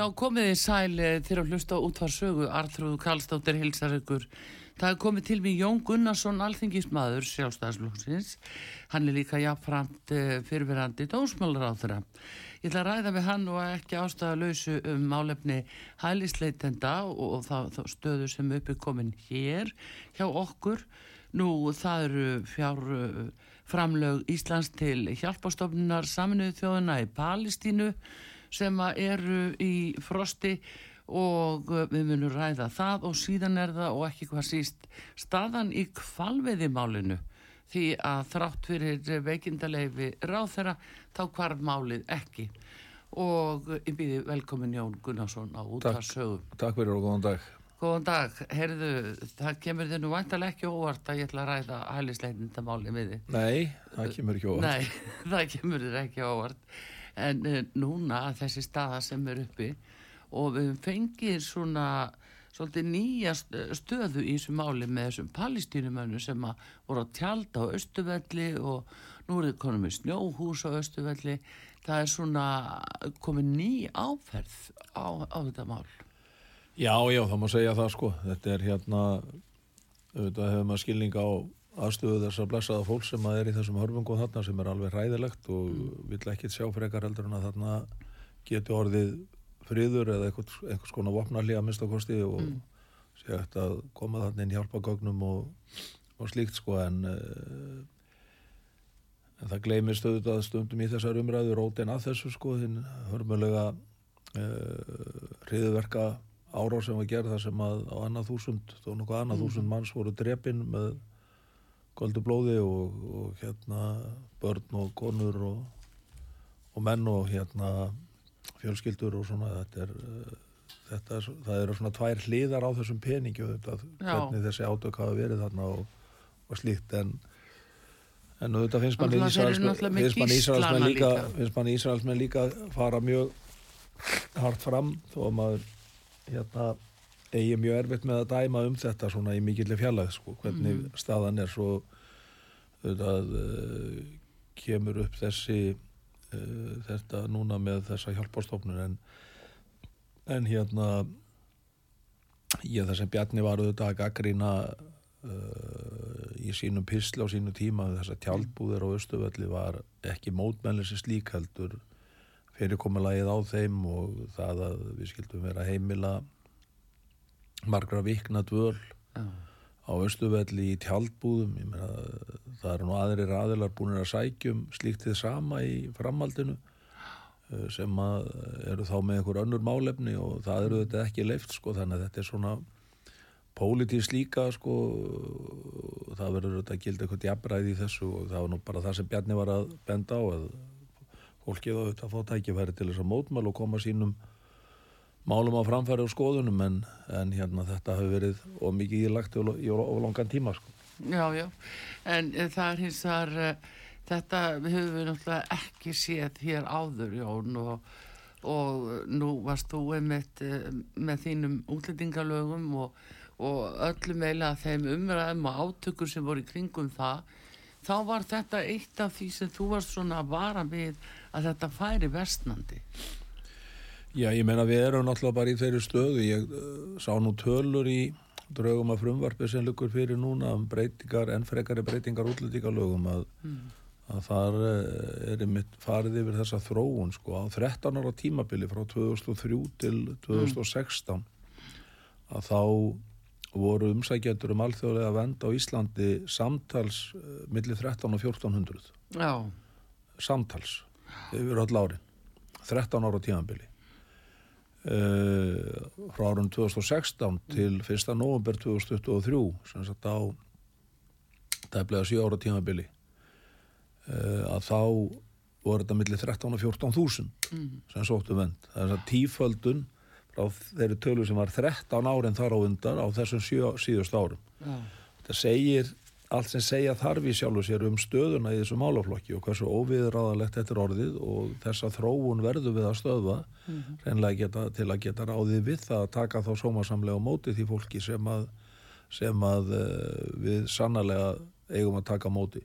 Já, komið þið sæl þegar að hlusta út var sögu. Arþrúðu Kallstóttir hilsar ykkur. Það er komið til mig Jón Gunnarsson alþingismadur sjálfstæðsflóksins hann er líka jafnframt fyrirverandi dósmálur á þeirra Ég ætla að ræða við hann og ekki ástæða lausu um málefni hælisleitenda og þá stöðu sem uppi komin hér hjá okkur. Nú það eru fjár framlög Íslands til hjálpastofnunar saminuðu þjóðuna í Palestínu sem eru í frosti og við munum ræða það og síðan er það og ekki hvað síst staðan í kvalveðimálinu því að þrátt fyrir veikindaleifi ráð þeirra þá hvarf málið ekki og ég býði velkomin Jón Gunnarsson á útvarsögum. Takk, takk fyrir og góðan dag. Góðan dag, heyrðu, það kemur þið nú vantalega ekki óvart að ég ætla að ræða hælisleitnindamáli með þið. Nei, það kemur ekki óvart. Nei, það kemur þið ekki óvart en uh, núna þessi staða sem er uppi og við fengið svona svolítið nýja stöðu í þessu máli með þessum palestínumönu sem að voru að tjálta á Östuvelli og nú er það konum með snjóhús á Östuvelli það er svona komið ný áferð á, á þetta mál. Já, já, það má segja það sko. Þetta er hérna auðvitað hefur maður skilning á aðstöðu þess að blessaða fólk sem að er í þessum hörfungum þarna sem er alveg hræðilegt og mm. vill ekkit sjá frekar heldur en að þarna getur orðið friður eða einhvers, einhvers konar vopnarlí að mista kosti og mm. sé eftir að koma þarna inn hjálpa gögnum og, og slíkt sko en, uh, en það gleymist auðvitað stundum í þessar umræðu rótin að þessu sko þinn hörmulega uh, hriðverka ára sem var gerð þar sem að á annað þúsund, þó nokkuð annað mm. þúsund manns voru drepin með goldu blóði og, og hérna börn og konur og, og menn og hérna fjölskyldur og svona þetta er, þetta er, það eru svona tvær hliðar á þessum peningi og þetta, hvernig þessi átök hafa verið þarna og, og slíkt en en þetta finnst mann Ísraelsmenn líka finnst mann Ísraelsmenn líka fara mjög hart fram þó að maður hérna eigi mjög erfitt með að dæma um þetta svona í mikillir fjallag sko, hvernig mm. staðan er svo það uh, kemur upp þessi uh, þetta núna með þessa hjálpástofnun en, en hérna ég það sem Bjarni var auðvitað að gaggrína uh, í sínum písla á sínu tíma þess að tjálpúðir á Östuvelli var ekki mótmennlisi slík heldur fyrirkommalagið á þeim og það að við skildum vera heimila margra vikna dvöl Já. á Östuvelli í tjaldbúðum meina, það eru nú aðrir aðilar búin að sækjum slíkt þið sama í framhaldinu eh, sem að eru þá með einhver önnur málefni og það eru þetta ekki leift sko þannig að þetta er svona pólitís líka sko það verður þetta að gilda eitthvað jafnræði í þessu og það var nú bara það sem Bjarni var að benda á að fólkið á þetta að fá tækifæri til þess að mótmæl og koma sínum málum á framfæri og skoðunum en, en hérna þetta hefur verið og mikið ílagt í, í langan tíma sko. Já, já, en það er hins að uh, þetta hefur við náttúrulega ekki séð hér áður Jón og, og nú varst þú einmitt uh, með þínum útlendingalögum og, og öllum eila þeim umræðum og átökur sem voru í kringum það. Þá var þetta eitt af því sem þú varst svona að vara við að þetta færi vestnandi Já, ég meina við erum náttúrulega bara í þeirri stöðu. Ég uh, sá nú tölur í draugum af frumvarfi sem lukur fyrir núna um breytingar, ennfrekari breytingar útlýtíkalögum að, mm. að þar uh, er einmitt farið yfir þessa þróun sko á 13 ára tímabili frá 2003 til 2016 mm. að þá voru umsækjendur um alþjóðlega vend á Íslandi samtals uh, millir 13 og 1400 Já, samtals yfir öll árin 13 ára tímanbili uh, frá árum 2016 til 1. november 2023 sem sagt á tæplega 7 ára tímanbili uh, að þá voru þetta millir 13 og 14 þúsund sem sóttu vend það er þess að tíföldun frá þeirri tölu sem var 13 árin þar á undar á þessum síðust árum. Já, þetta segir allt sem segja þarf í sjálfu sér um stöðuna í þessu málaflokki og hversu óviðráðalegt þetta er orðið og þessa þróun verður við að stöðva. Reynlega geta, til að geta ráðið við það að taka þá sómasamlega á móti því fólki sem að, sem að uh, við sannarlega eigum að taka móti.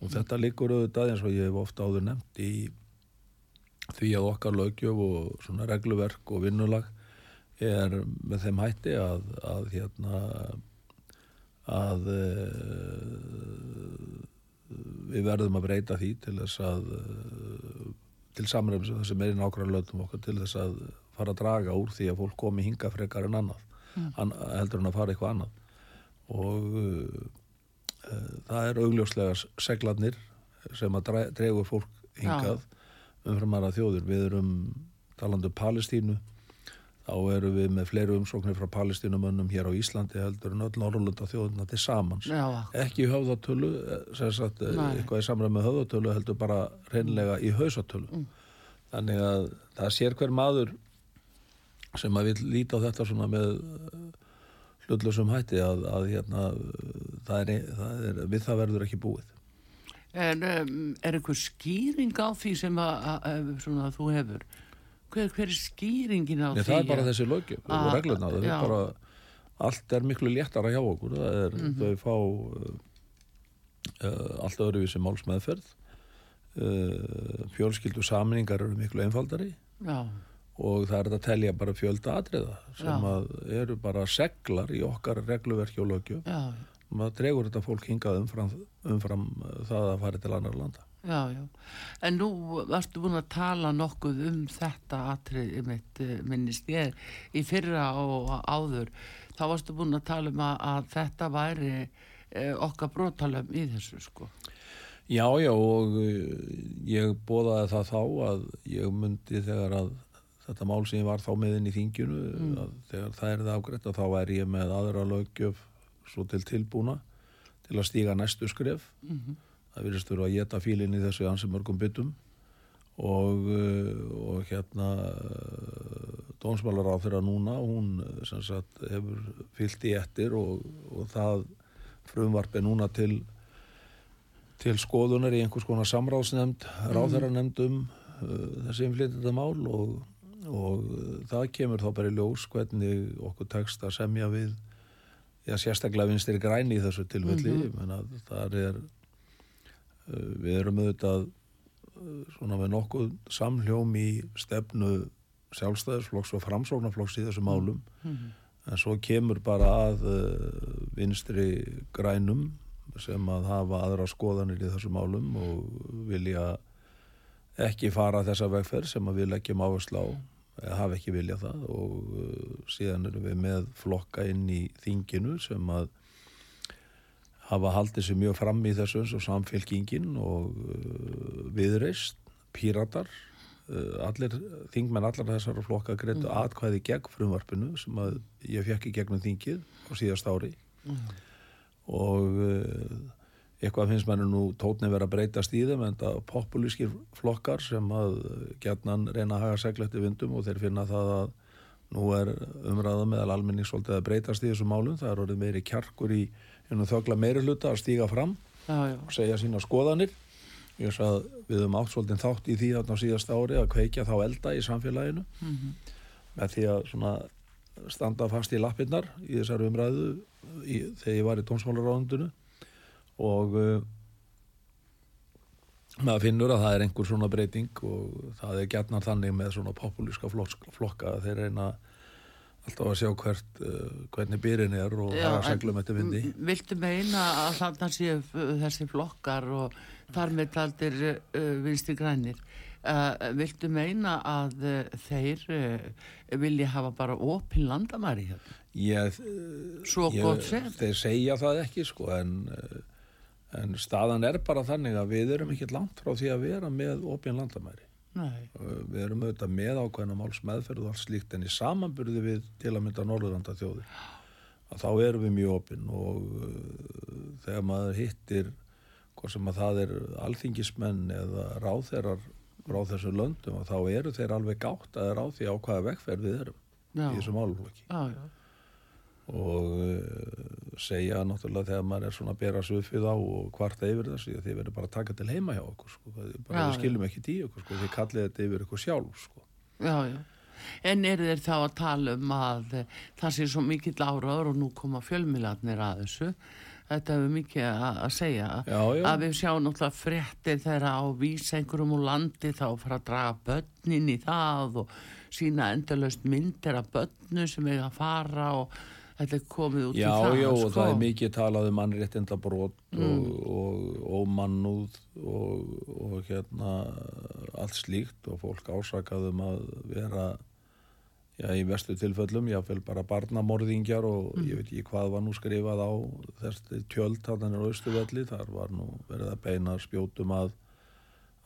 Og þetta liggur auðvitað eins og ég hef ofta áður nefnt í því að okkar lögjöf og svona regluverk og vinnulag er með þeim hætti að, að hérna að uh, við verðum að breyta því til þess að uh, til samræmis þessi meiri nákvæmlega lögum okkar til þess að fara að draga úr því að fólk komi hinga frekar en annað. An, heldur en að fara eitthvað annað. Og uh, það er augljóslega seglarnir sem að dre- dregur fólk hingað umfram aðra þjóður við erum talandi um Palestínu þá erum við með fleiri umsóknir frá palestínumönnum hér á Íslandi heldur en öll Norrlunda þjóðuna til samans. Já, ekki í höfðatölu eh, sagt, eh, eitthvað í samræð með höfðatölu heldur bara reynlega í hausatölu Mm. þannig að það sér hver maður sem að vil líta á þetta svona með hlutlusum hætti að, að hérna, það er, það er, við það verður ekki búið. En um, er einhver skýring á því sem að, að, að svona, þú hefur? Hver, hver er skýringin á Nei, því? það er bara þessi lögjöf og að- reglurna það er bara, allt er miklu léttara hjá okkur það er, Mhm. þau fá uh, allt öðruvísi málsmeðferð uh, fjölskyldu saminningar eru miklu einfaldari Já, og það er að telja bara fjölda atriða sem Já. að eru bara seglar í okkar regluverki og lögjöf já, maður dregur þetta fólk hingað umfram, umfram það að fara til annar landa já, já. En nú varstu búin að tala nokkuð um þetta atrið mitt eh, minnist ég í fyrra og áður. Þá varstu búin að tala um að, að þetta væri eh, okkar brotalum í þessu, sko. Já, já og uh, ég bóðaði það þá að ég myndi þegar að þetta mál sem ég var þá með inn í þinginu að þegar það er það afgreitt að þá er ég með aðra löggjöf svo til tilbúna til að stíga næstu skref það virðist vera að geta fílinn í þessu ansi mörgum byttum og, uh, og hérna dónsmálar á þeirra núna hún sem sagt hefur fyllt í ettir og, og það frumvarp er núna til til skoðunar í einhvers konar samráðsnefnd, ráðherranemnd um uh, þessi innflytjandi mál og, og það kemur þá bara í ljós hvernig okkur tekst að semja við já, sérstaklega vinstir græni í þessu tilfelli, mm -hmm. það er við erum auðvitað uh, svona með nokkuð samhljóm í stefnu sjálfstæðisflokks og framsóknarflokks í þessu málum. En svo kemur bara að uh, vinstri grænum sem að hafa aðra skoðanir í þessu málum og vilja ekki fara þessa vegferð sem að við leggjum áherslu á eða hafa ekki vilja það og síðan erum við með flokka inn í þinginu sem að hafa haldið sér mjög fram í þessu eins og samfélkingin og uh, viðreist, píratar uh, allir, þingmenn allar þessara flokka greitu atkvæði gegn frumvarpinu sem að ég fekk í gegnum þingið á síðast ári. Og uh, eitthvað finnst manni nú tótni vera að breytast í þeim en það populískir flokkar sem að gætnan reyna að haga segletti vindum og þeir finna það að nú er umræða meðal almenning svolítið að breytast í þessum málum. Það er orðið meiri kjarkur í einu þögla meiri hluta að stíga fram Já, já, og segja sína skoðanir. Ég veist að við höfum átt svolítið þátt í því þarna á síðasta ári að kveikja þá elda í samfélaginu. Með því að standa fast í lappirnar í þessari umræðu í, þegar ég var í tónsmálaráðundinu og uh, maður finnur að það er einhver svona breyting og það er gætnar þannig með svona populíska flokka, að þeir reyna alltaf að sjá hvert, uh, hvernig byrjun er og hafa en seglum eftir vindi. Viltu meina að þarna séu þessi flokkar og þar með taldir uh, vinstri grænir? Uh, Viltu meina að uh, þeir uh, vilja hafa bara opin landamæri hérna? Ég, Svo ég, þeir segja það ekki sko en, en staðan er bara þannig að við erum ekki langt frá því að vera með opin landamæri Nei, við erum auðvitað með ákveðna máls meðferð og allt slíkt en í samanburði við til að mynda Norðurlanda þjóði að þá erum við mjög opinn og uh, þegar maður hittir hvað sem að það er alþingismenn eða ráðherrar frá þessu löndum að þá eru þeir alveg gátt að þeir á því á hvaða vegferð við erum já, í þessu málflokki já, já, og uh, segja náttúrulega þegar maður er svona að bera svöfið á og kvarta yfir þessu því að þið verður bara að taka til heima hjá okkur sko. Er bara við já. skiljum ekki í okkur sko. þið kallið þetta yfir ykkur sjálf sko. já, já. En eru þeir þá að tala um að eh, það sé svo mikill áraður og nú koma fjölmiðlarnir að þessu. Þetta hefur mikið að segja. Já. Að við sjáum náttúrulega fréttir þeirra á vísa einhverjum úr landi þá fara að draga börnin í það og sína endalaust myndir af börnu sem eiga að fara og þetta er komið út Já, í það. já, og sko. það er mikið talað um mannréttindabrót og, og, og mannúð og, og hérna allt slíkt og fólk ásakað um að vera já, í vestu tilföllum, jáfnvel bara barnamorðingjar og ég veit ekki hvað var nú skrifað á þessi tjöld þannig á Östuvelli, þar var nú verið að beina spjótum að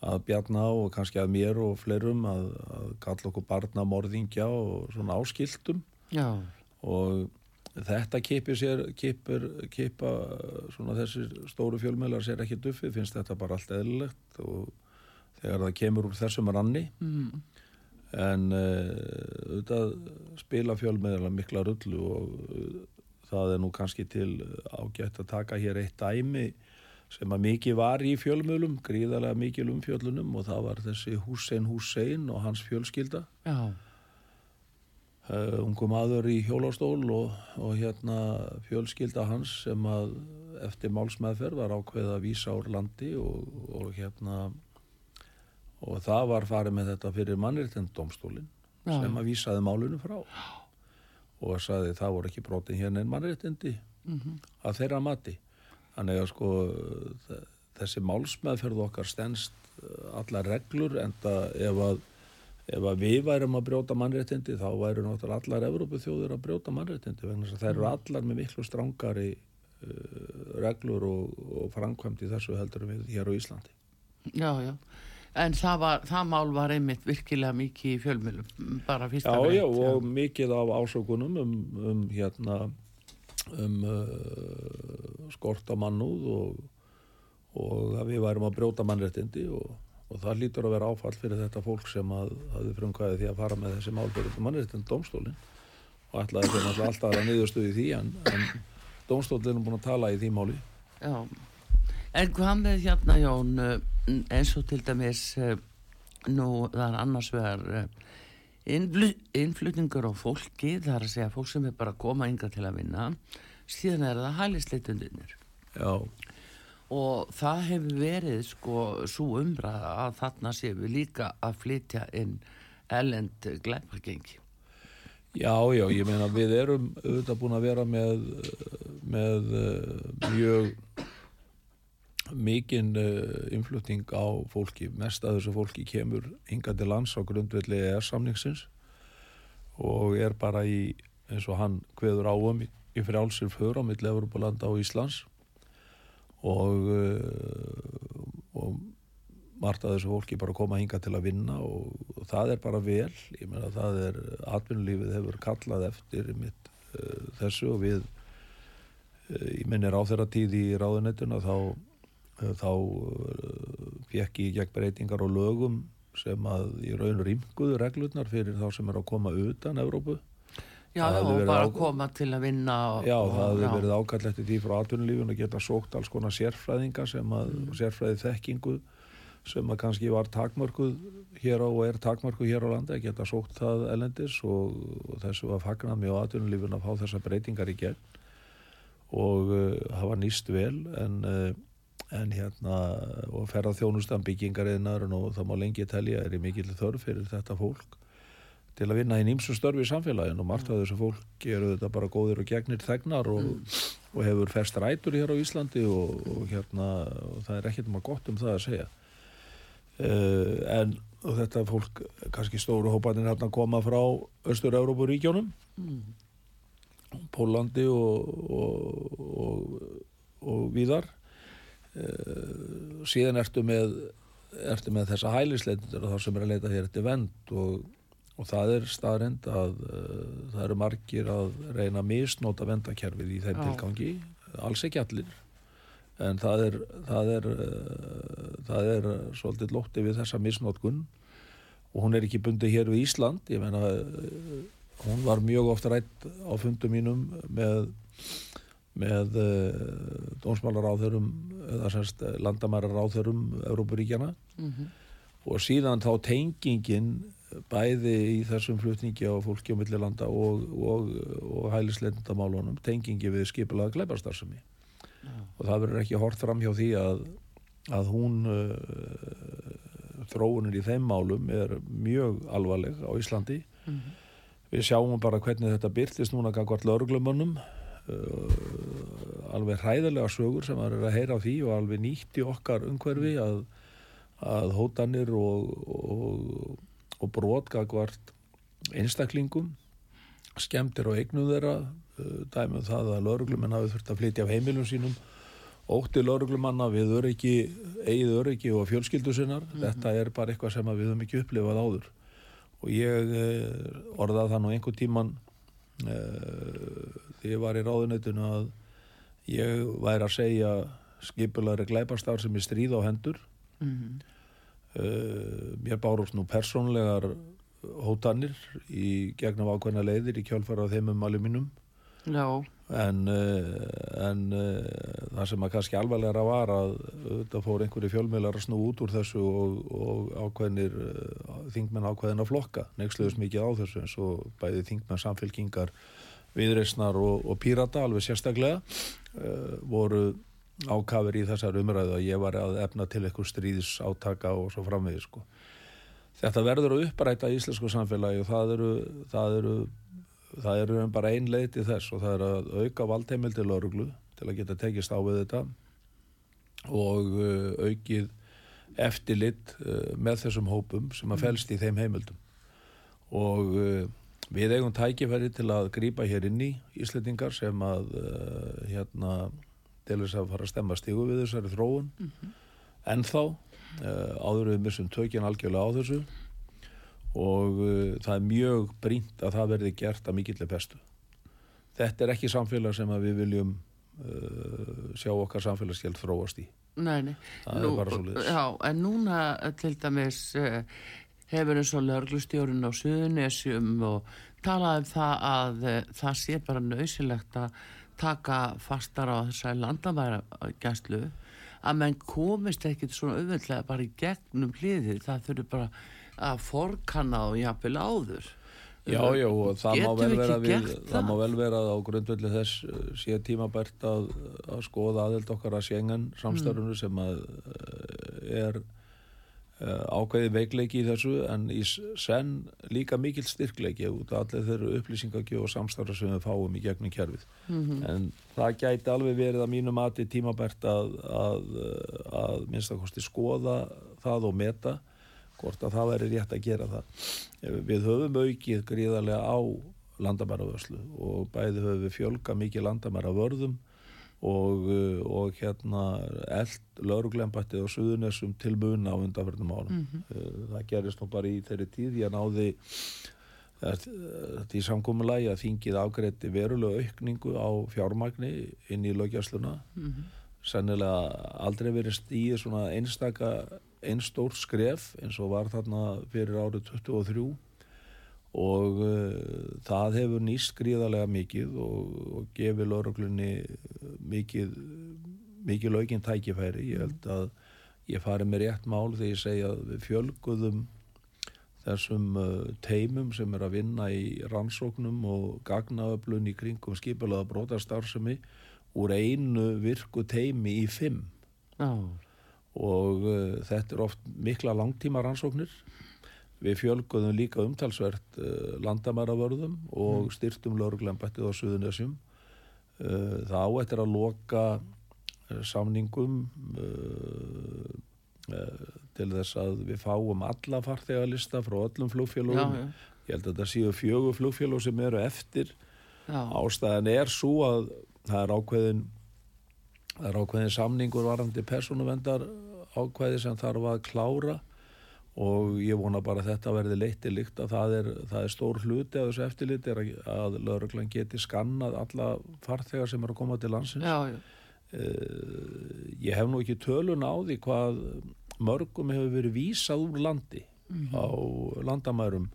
að bjarna og kannski að mér og fleirum að, að kalla okkur barnamorðingja og svona áskiltum Já, og þetta kipir sér kipir, kipa svona þessir stóru fjölmjölar sér ekki duffið, finnst þetta bara allt eðlilegt og þegar það kemur úr þessum ranni. Mm, en uh, auðvitað spila fjölmjölar mikla rullu og uh, það er nú kannski til ágætt að taka hér eitt dæmi sem að mikið var í fjölmjölum gríðarlega mikil umfjöllunum og það var þessi Hussein Hussein og hans fjölskylda. Já, uh, ungu maður í hjólastól og, og hérna fjölskylda hans sem að eftir málsmeðferð var ákveð að vísa úr landi og, og hérna og það var farið með þetta fyrir mannréttindómstólin Já. sem að vísaði málunu frá. Og sagði það voru ekki brotin hérna en mannréttindi mhm, að þeirra mati. Þannig að sko þessi málsmeðferð okkar stendst uh, allar reglur en það ef að ef við værum að brjóta mannréttindi þá væru náttúrulega allar Evrópu þjóðir að brjóta mannréttindi vegna þess að þær eru allar með miklu strángari uh, reglur og, og framkvæmt í þessu heldur við hér á Íslandi. Já, já. En það, var, það mál var einmitt virkilega mikið í fjölmiðlum, bara fyrsta Já, frétt, já, og mikið af ásökunum um, um hérna um uh, skort á mannúð og, og að við værum að brjóta mannréttindi og, og það lítur að vera áfall fyrir þetta fólk sem að hafði frumkvæði því að fara með þessi mál fyrir mannréttindi dómstólinn og ætlaði þeim alltaf alltaf að niðurstuði því en, en dómstólinn er búin að tala í því máli. Já, en hvað með hérna Jón, eh, eins og til dæmis eh, nú það er annars vegar eh, innflu, innflutningur á fólki, það er að segja fólk sem er bara að koma yngar til að vinna, síðan er það hælisleitundinir Já, og það hefur verið sko svo umræða að þarna séum við líka að flytja inn ellend glæpagengi. Já, já, ég meina við erum auðvitað búin að vera með, með uh, mjög mikinn uh, innflutning á fólki. Mest að þessu fólki kemur hingað til lands á grundvelli ER-samningsins og er bara í, eins og hann kveður á um, í, frjálsir för á milli Evropalanda og Íslands og, uh, og margt að þessu fólki bara koma hinga til að vinna og, og það er bara vel. Ég meina það er, atvinnulífið hefur kallað eftir mitt uh, þessu og við uh, ég minnir á þeirra tíð í ráðunettuna þá, uh, þá fekk ég gegn breytingar og lögum sem að í raun rýmkuðu reglurnar fyrir þá sem er að koma utan Evrópu Já, Það já, og bara á- koma til að vinna og, Já, og, það hefði verið ákall eftir því frá atvinnulífun að geta sókt alls konar sérfræðinga sem að sérfræði þekkingu sem að kannski var takmörkuð hér á og er takmörkuð hér á landi að geta sókt það elendis og, og þessu var fagnað mjög atvinnulífun að fá þessar breytingar í gegn. Og uh, hafa nýst vel en, uh, en hérna og ferða þjónustan byggingariðnar og það má lengi telja er í mikill þörf fyrir þetta fólk til að vinna í nýmsu störfi í samfélaginu. Og margt af þessu fólk eru þetta bara góðir og gegnir þegnar og, og hefur fest rætur hér á Íslandi og, og hérna og það er ekkert maður gott um það að segja. Uh, en og þetta fólk, kannski stóru hópanir hérna koma frá Östur-Európa-ríkjónum Mm. Pólandi og, og, og, og víðar. Síðan ertu með ertu með þessa hælisleitundur og þá sem er að leita hér eftir vend og, og það er staðrind að uh, það eru margir að reyna að misnóta vendakerfið í þeim Já. tilgangi. Alls ekki allir. En það er það er, uh, það er svolítið lótti við þessa misnótkun og hún er ekki bundið hér við Ísland. Ég meina uh, hún var mjög ofta rætt á fundum mínum með með uh, dómsmálaráþurum eða semst landamæraráþurum Európaríkjana Mhm. og síðan þá tengingin bæði í þessum flutningi á fólki á milli landa og, og, og hælisleitendamálunum tengingi við skipulega gleiparstarfsemi og það verður ekki hort fram hjá því að, að hún uh, þróunin í þeim málum er mjög alvarleg á Íslandi. Við sjáum bara hvernig þetta byrtist núna gangvart lauruglumönnum uh, alveg hræðilega sögur sem er að heyra á því og alveg nýtt í okkar umhverfi að, að hótanir og, og, og brot gangvart einstaklingum skemmtir og eignum þeirra uh, dæmum það að lauruglumenn hafi þurft að flytja af heimilum sínum ótti lauruglumanna við öryggi eigið öryggi og fjölskyldu sinnar. Þetta er bara eitthvað sem við höfum ekki upplifað áður. Og ég uh, orðað það nú einhver tíman uh, því ég var í ráðuneytinu að ég væri að segja skipulari glæpastar sem er stríð á hendur. Mhm. uh, mér bárust nú persónlegar hótanir í gegnum ákveðna leiðir í kjálfara þeim um alveg mínum. Já, en, uh, en það sem að kannski alvarlega var að þetta fór einhverju fjölmiðlar að snú út úr þessu og, og ákveðnir þingmenn ákveðina flokka. Neiksluðus mikið á þessu eins og bæði þingmenn samfélkingar viðreisnar og, og pírata alveg sérstaklega voru ákafir í þessar umræðu að ég var að efna til eitthvað stríðis átaka og svo framvegið sko. Þetta verður að uppræta í íslensku samfélagi og það eru, það eru, það eru bara ein leið til þess og það er að auka valdheimil til lauruglu til að geta tekist á við þetta og uh, aukið eftirlit uh, með þessum hópum sem að felst í þeim heimildum og uh, við eigum tækifæri til að grípa hér inn í Íslendingar sem að hérna til þess að fara að stemma stígu við þessari þróun. En þá uh, áður við missum tökjan algjörlega á þessu. Og uh, það er mjög brínt að það verði gert að mikillir bestu þetta er ekki samfélag sem við viljum uh, sjá okkar samfélagsgjald þróast í. Nei, nei. Það er bara svoleiðis. Já, en núna til dæmis hefur eins og lörglustjórun á Suðunesjum og talað um það að það sé bara nöysilegt að taka fastar á þessari landamæra að menn komist ekkit svona auðvöldlega bara í gegnum hliðið, það þurfi bara að forkanna og jafnvel áður. Já, já, og það má vel vera við, það það? má vel vera að á grundvelli þess uh, sé tímabært að, að skoða aðeld okkar að Schengen samstarfunu sem að uh, er ákveði veikleiki í þessu en í senn líka mikill styrkleiki út af allir þeirra upplýsingagjöf og samstarf sem við fáum í gegnum kerfið en það gæti alveg verið að mínu mati tímabært að, að, uh, að minnstakosti skoða það og meta hvort að það væri rétt að gera það. Við höfum aukið gríðarlega á landamæravörslu og bæði höfum við fjölga mikið landamæravörðum og, uh, og hérna eld lauruglembættið á Suðunessum til muna á undanverðum árum. Uh, Það gerist nú bara í þeirri tíð ég náði þetta í samkommulagi að þingið ágreiti verulega aukningu á fjármagni inn í lögjasluna sennilega aldrei verið stíð svona einstaka einstór skref eins og var þarna fyrir árið 23 og uh, það hefur nýst gríðarlega mikið og, og gefið lauruglunni mikið mikið laukinn tækifæri. Ég held að ég fari með rétt mál þegar ég segja að við fjölguðum þessum uh, teimum sem er að vinna í rannsóknum og gagnaöflun í kringum skipulaða brotastarfsemi úr einu virku teimi í fimm. Já, og uh, þetta er oft mikla langtíma rannsóknir við fjölguðum líka umtalsvert uh, landamæravörðum og styrtum lögurglembættið á Suðunesjum uh, það á eftir að loka uh, samningum til þess að við fáum alla farþegalista frá öllum já. ég held að þetta séu fjögur flugfélög sem eru eftir. Já. ástæðan er svo að það er ákveðin það er ákveðin samningur varandi persónuvendar ákveði sem þarf að klára og ég vona bara að þetta verði leitt í líkt að það er, það er stór hluti af þessu eftirliti er að, að lauruglan geti skannað alla farþegar sem eru að koma til landsins. Já, já, Eh, ég hef nú ekki tölun á því hvað mörgum hefur verið vísað úr landi á landamærum.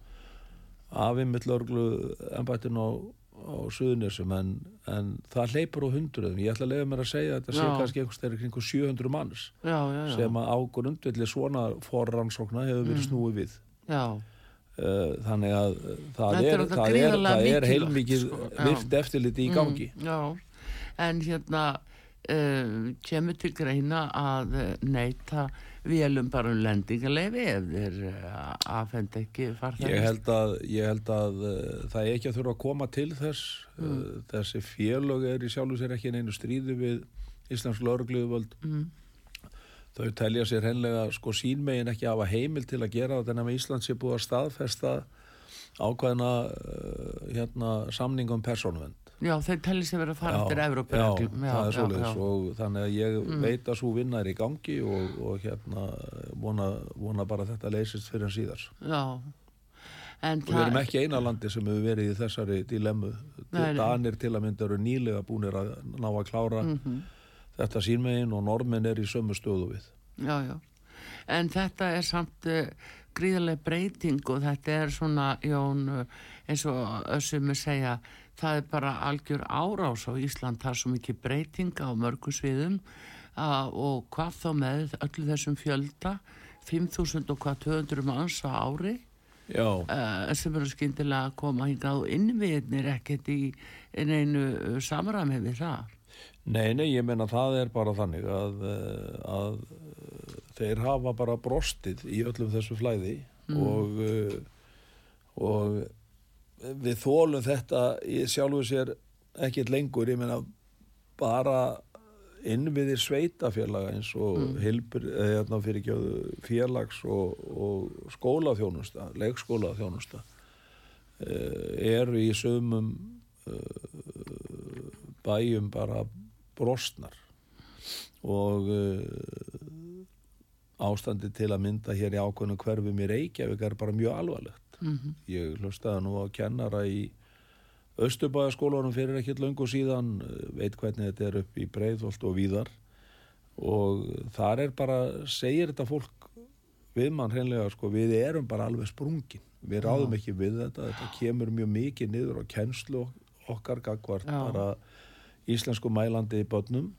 Af einmitt lörglu ennbættin á, á Suðunisum en, en það hleypur á hundruðum ég ætla að leiða mér að segja að þetta sé kannski einhvers kringu 700 manns já, já, já. sem að á grundvelli svona forrannsókna hefur verið snúið við já. Eh, þannig að það Þetta er það er, það er heilmikið sko. Já. virt eftirliti í gangi Mm, já, en hérna uh, kemur til greina að neyta vélum bara um lendingarleifi ef þeir uh, afhend ekki farþegar Ég held að, ég held að uh, það er ekki að þurfa að koma til þess. Uh, þessi félög er í sjálfu sér ekki neinu stríði við Íslands lögregluvöld mm. þau telja sér henlega sko sínmegin ekki að hafa heimil til að gera þetta en að Íslands sé búið að staðfesta ákveðna uh, hérna, samning um persónuvend Já, þeir telli sér verið að fara eftir já, Evrópureglum það er já. Mm. og þannig að ég veit að svo vinna er í gangi og, og hérna vona, vona bara að þetta leysist fyrir en síðar já. En og við erum ekki eina landi sem hefur verið í þessari dilemmu. Danir til að mynda eru nýlega búinir að ná að klára Mhm. þetta sínmegin og normin er í sömu stöðu við Já, já. En þetta er samt uh, gríðarlega breyting og þetta er svona, Jón, uh, eins og össum að segja, það er bara algjör árás á Ísland, það er svo mikið breyting á mörgum sviðum uh, og hvað þá með öllu þessum fjölda, 5.000 og hvað 200 manns á ári uh, sem eru skyndilega að koma hingað og innviðnir ekkert í einu samræmi við það. nei, nei, ég meina það er bara þannig að, eh, að þeir hafa bara brostið í öllum þessu flæði og, eh, og við þólum þetta í sjálfu sér ekkert lengur, ég meina bara innviðir sveitafélaga eins og mm. hilbur, eða fyrir ekki félags og, og skólaþjónusta, leikskólaþjónusta eh, eru í sömum bæjum bara brostnar og ástandi til að mynda hér í ákveðnu hverfum í Reykjavík er bara mjög alvarlegt. Mm Ég hlustaði nú á kennara í Östubæðaskólanum fyrir ekkert löngu síðan, eh, veit hvernig þetta er upp í Breiðholt og víðar. Og þar er bara, segir þetta fólk við mann hreinlega, sko, við erum bara alveg sprungin. Við ráðum ekki við þetta, þetta kemur mjög mikið niður á kennslu okkar gagvart bara íslensku mælandi í börnum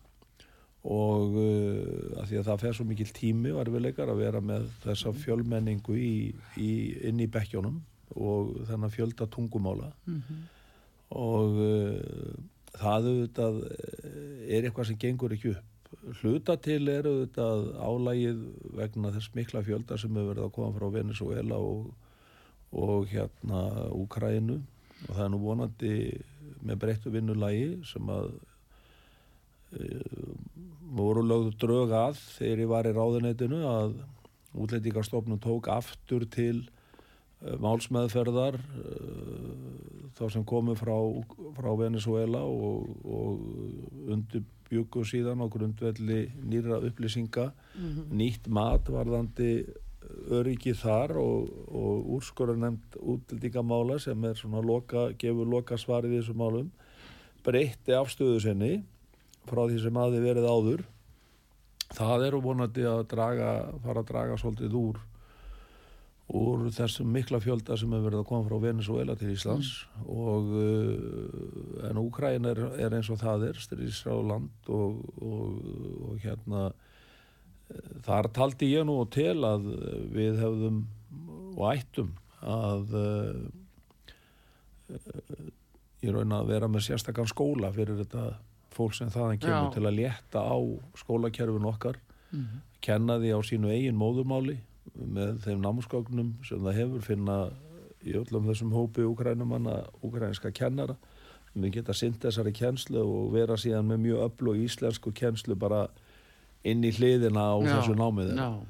og uh, að því að það fer svo mikil tími og erfiðleikar að vera með þessa fjölmenningu í, í, inn í bekkjónum og þennan fjölda tungumála. Og uh, það auðvitað eh, er eitthvað sem gengur ekki upp. Hluta til er auðvitað álægið vegna þess mikla fjölda sem hefur verið að koma frá Venezuela og, og hérna Úkrænu og það er nú vonandi með breyttu vinnulægi sem að voru lögðu drög að þegar ég var í ráðuneytinu að útlendingarstofnun tók aftur til uh, málsmeðferðar uh, þá sem komu frá, frá Venezuela og, og undirbjúku síðan á grundvelli nýra upplýsinga nýtt mat varðandi öryggi þar og, og úrskurðar nefnd útlendingamála sem er svona loka, gefur loka svarið í þessum málum breytti afstöðu sinni frá því sem aði verið áður. Það eru vonandi að draga, fara að draga svolítið úr úr þessum mikla fjölda sem hefur verið að koma frá Venezuela til Íslands. Og uh, en Úkræn er, er eins og það er styrðisráð land og, og, og hérna uh, þar taldi ég nú til að við hefðum og ættum að uh, í raun að vera með sérstakann skóla fyrir þetta fólk sem þaðan kemur Já. til að létta á skólakerfin okkar Mhm. kenna því á sínu eigin móðurmáli með þeim námsgögnum sem það hefur finna í öllum þessum hópi úkrænumanna, úkrænska kennara sem við geta sint þessari kennslu og vera síðan með mjög öflug íslensku kennslu bara inn í hliðina á Já, þessu námið þeirra Já,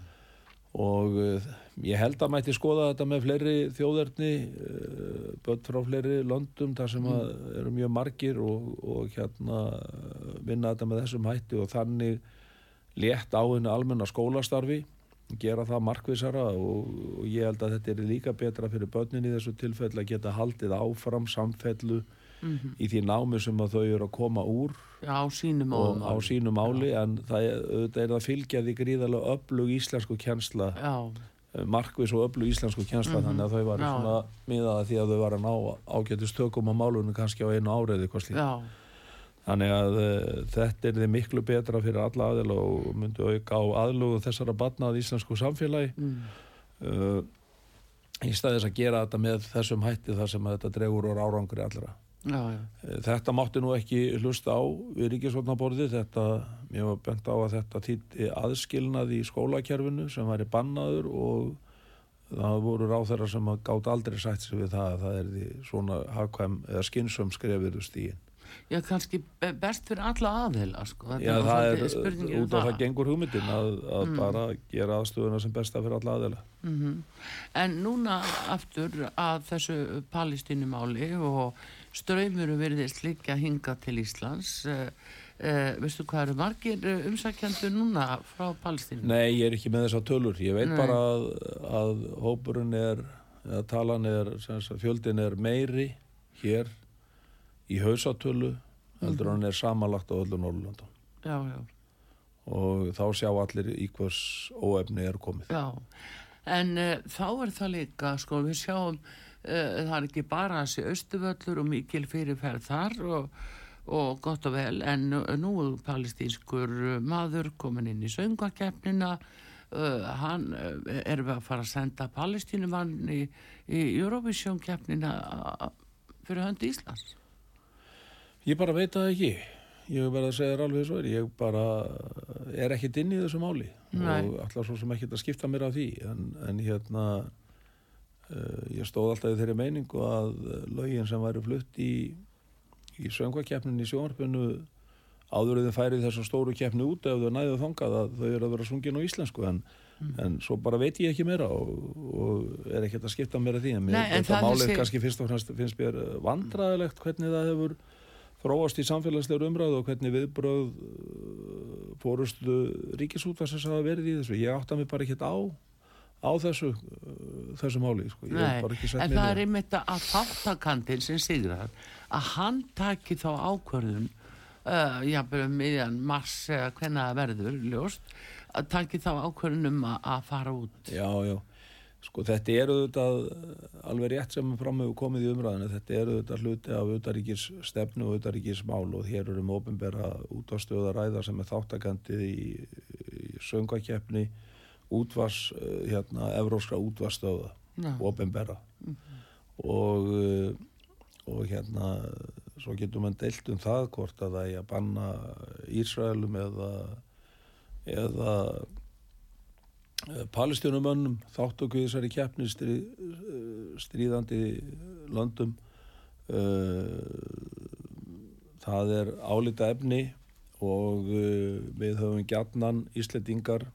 og uh, ég held að mætti skoða þetta með fleiri þjóðerni börn frá fleiri löndum þar sem að eru mjög margir og, og hérna vinna þetta með þessum hætti og þannig létt á henni almenna skólastarfi gera það markvisara og, og ég held að þetta er líka betra fyrir börnin í þessu tilfelli að geta haldið áfram samfellu Mhm. í því námi sem að þau eru að koma úr Já, á sínum og á móðumáli. sínu máli en það er, auðvitað er það fylgja því gríðarlega öflug íslensku kjensla Já, markvis og öflug íslensku kjensla þannig að þau var. Já. svona miðaða því að þau var að ná ágætist tökum á málunum kannski á einu áriði Þannig að uh, þetta er þið miklu betra fyrir alla aðila og myndi auka á aðlugu þessara batna að íslensku samfélagi mm, uh, í staðis að gera þetta með þessum hætti þar sem þetta dregur úr árangri allra. Já, já, Uh, þetta mátti nú ekki hlusta á við ríkisvotnaborði, þetta, mér var bent á að þetta týtti aðskilnað í skólakerfinu sem væri bannaður og það voru ráþæra sem gátt aldrei sætt sig við það að það er því svona hagkvæm eða skynsum skrefiðu stíin. já, kannski be- best fyrir alla aðila, sko. Já, það er út af það gengur hugmyndin að, að bara gera aðstöðuna sem besta fyrir alla aðeila. Mhm. En núna aftur að þessu palestínumáli og ströymuru verðist líka hinga til Íslands. Uh, veistu hvað eru margir uh, umsækjandur núna frá Palestínu? Nei, ég er ekki með þessar tölur. Ég veit Nei. bara að, að hópurinn er, eða talan er, sagt, fjöldin er meiri hér í hausatölu heldur Mhm. hann er samanlagt á öllu Norrlundum. Já, já, Og þá sjá allir í hvers óefni er komið. já. En uh, þá er það líka, sko, við sjáum, það er ekki bara þessi austuvöllur og mikil fyrirferð þar og, og gott og vel, en nú- er palestínskur maður komin inn í söngvakeppnina, uh, hann uh, er við að fara að senda palestínumann í, í Eurovision keppnina fyrir hönd Íslands. Ég bara veit það ekki. Ég verð að segja þér alveg svo er. Ég bara er ekkit inn í þessu máli Nei. og allar svo sem ekkit að skipta mér af því. En, en hérna, ég stóð alltaf í þeirri meiningu að eh, lögin sem væri flutt í, í söngvakeppnin í sjónvarpinu áður en þið færið þessar stóru keppni út ef þau næðu þangað að þau eru að vera sungin á íslensku en, en svo bara veit ég ekki meira og, og er ekkert að skipta af því en mér, Nei, en þetta málið þessi- kannski fyrst og fremst finnst mér vandræðilegt hvernig það hefur þróast í samfélagslegur umræðu og hvernig viðbröð fórustu ríkisútvarsins hafa verið í þessu. Ég átta mig bara ekkert á á þessu, uh, þessu máli sko. Nei, en það er einmitt að þáttakandin sem sigrar að hann taki þá ákvörðun uh, jafnvel um miðjan mars eða hvenna verður ljóst að taki þá ákvörðun um að, fara út Já, já. Sko þetta er auðvitað alveg rétt sem fram hefur komið í umræðinu. Þetta er auðvitað hluti af auðaríkis stefnu og auðaríkis mál og hér eru um ofinbera útvarstöða ræða sem er þáttakandi í, í söngakeppni útvars, uh, hérna, evróskra útvarstöða, Já. ofinbera. Og, uh, og hérna, svo getur mann deilt um það hvort að það er að banna Ísraelum eða, eða palestjunumönnum þáttöku í þessari keppni stríð, stríðandi löndum það er álita efni og við höfum gjarnan Íslendingar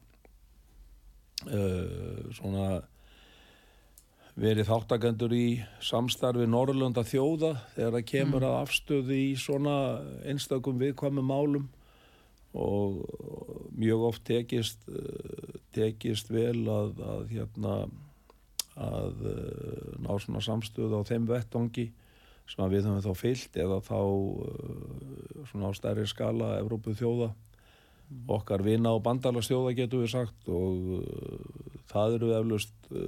uh, svona verið þáttakendur í samstarfi Norrlanda þjóða þegar það kemur að afstöðu í svona einstakum viðkvæmum málum. Og mjög oft tekist uh, tekist vel að, að hérna að uh, ná svona samstöðu á þeim vettvangi sem við höfum þá fyllt eða þá svona á stærri skala Evrópu þjóða okkar vina og bandalagsþjóða getur við sagt og uh, það eru eflust uh,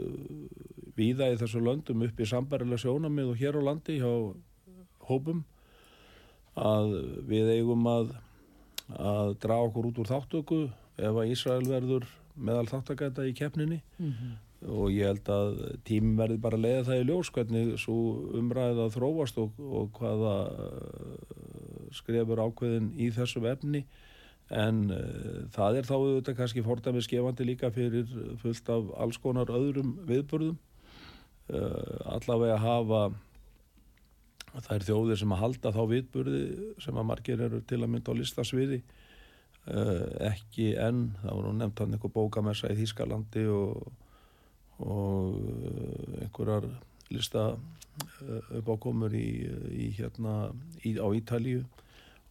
víða í þessu löndum upp í sambarilega sjónamið og hér á landi hjá hópum að við eigum að að draga okkur út úr þáttöku ef að Ísrael verður meðal þáttakæta í keppninni. Og ég held að tímum verði bara að leiða það í ljós hvernig svo umræða þróast og, og hvaða uh, skrefur ákveðin í þessu efni en uh, það er þá auðvitað kannski fordæmi skefandi líka fyrir fullt af alls konar öðrum viðburðum. Uh, allavega hafa það er þjóðir sem að halda þá viðburði sem að margir eru til að mynda á listasviði uh, ekki enn, það voru nefnt hann eitthvað bókamessa í Þýskalandi og, og einhverjar lista uppákomur í, í hérna í, á Ítalíu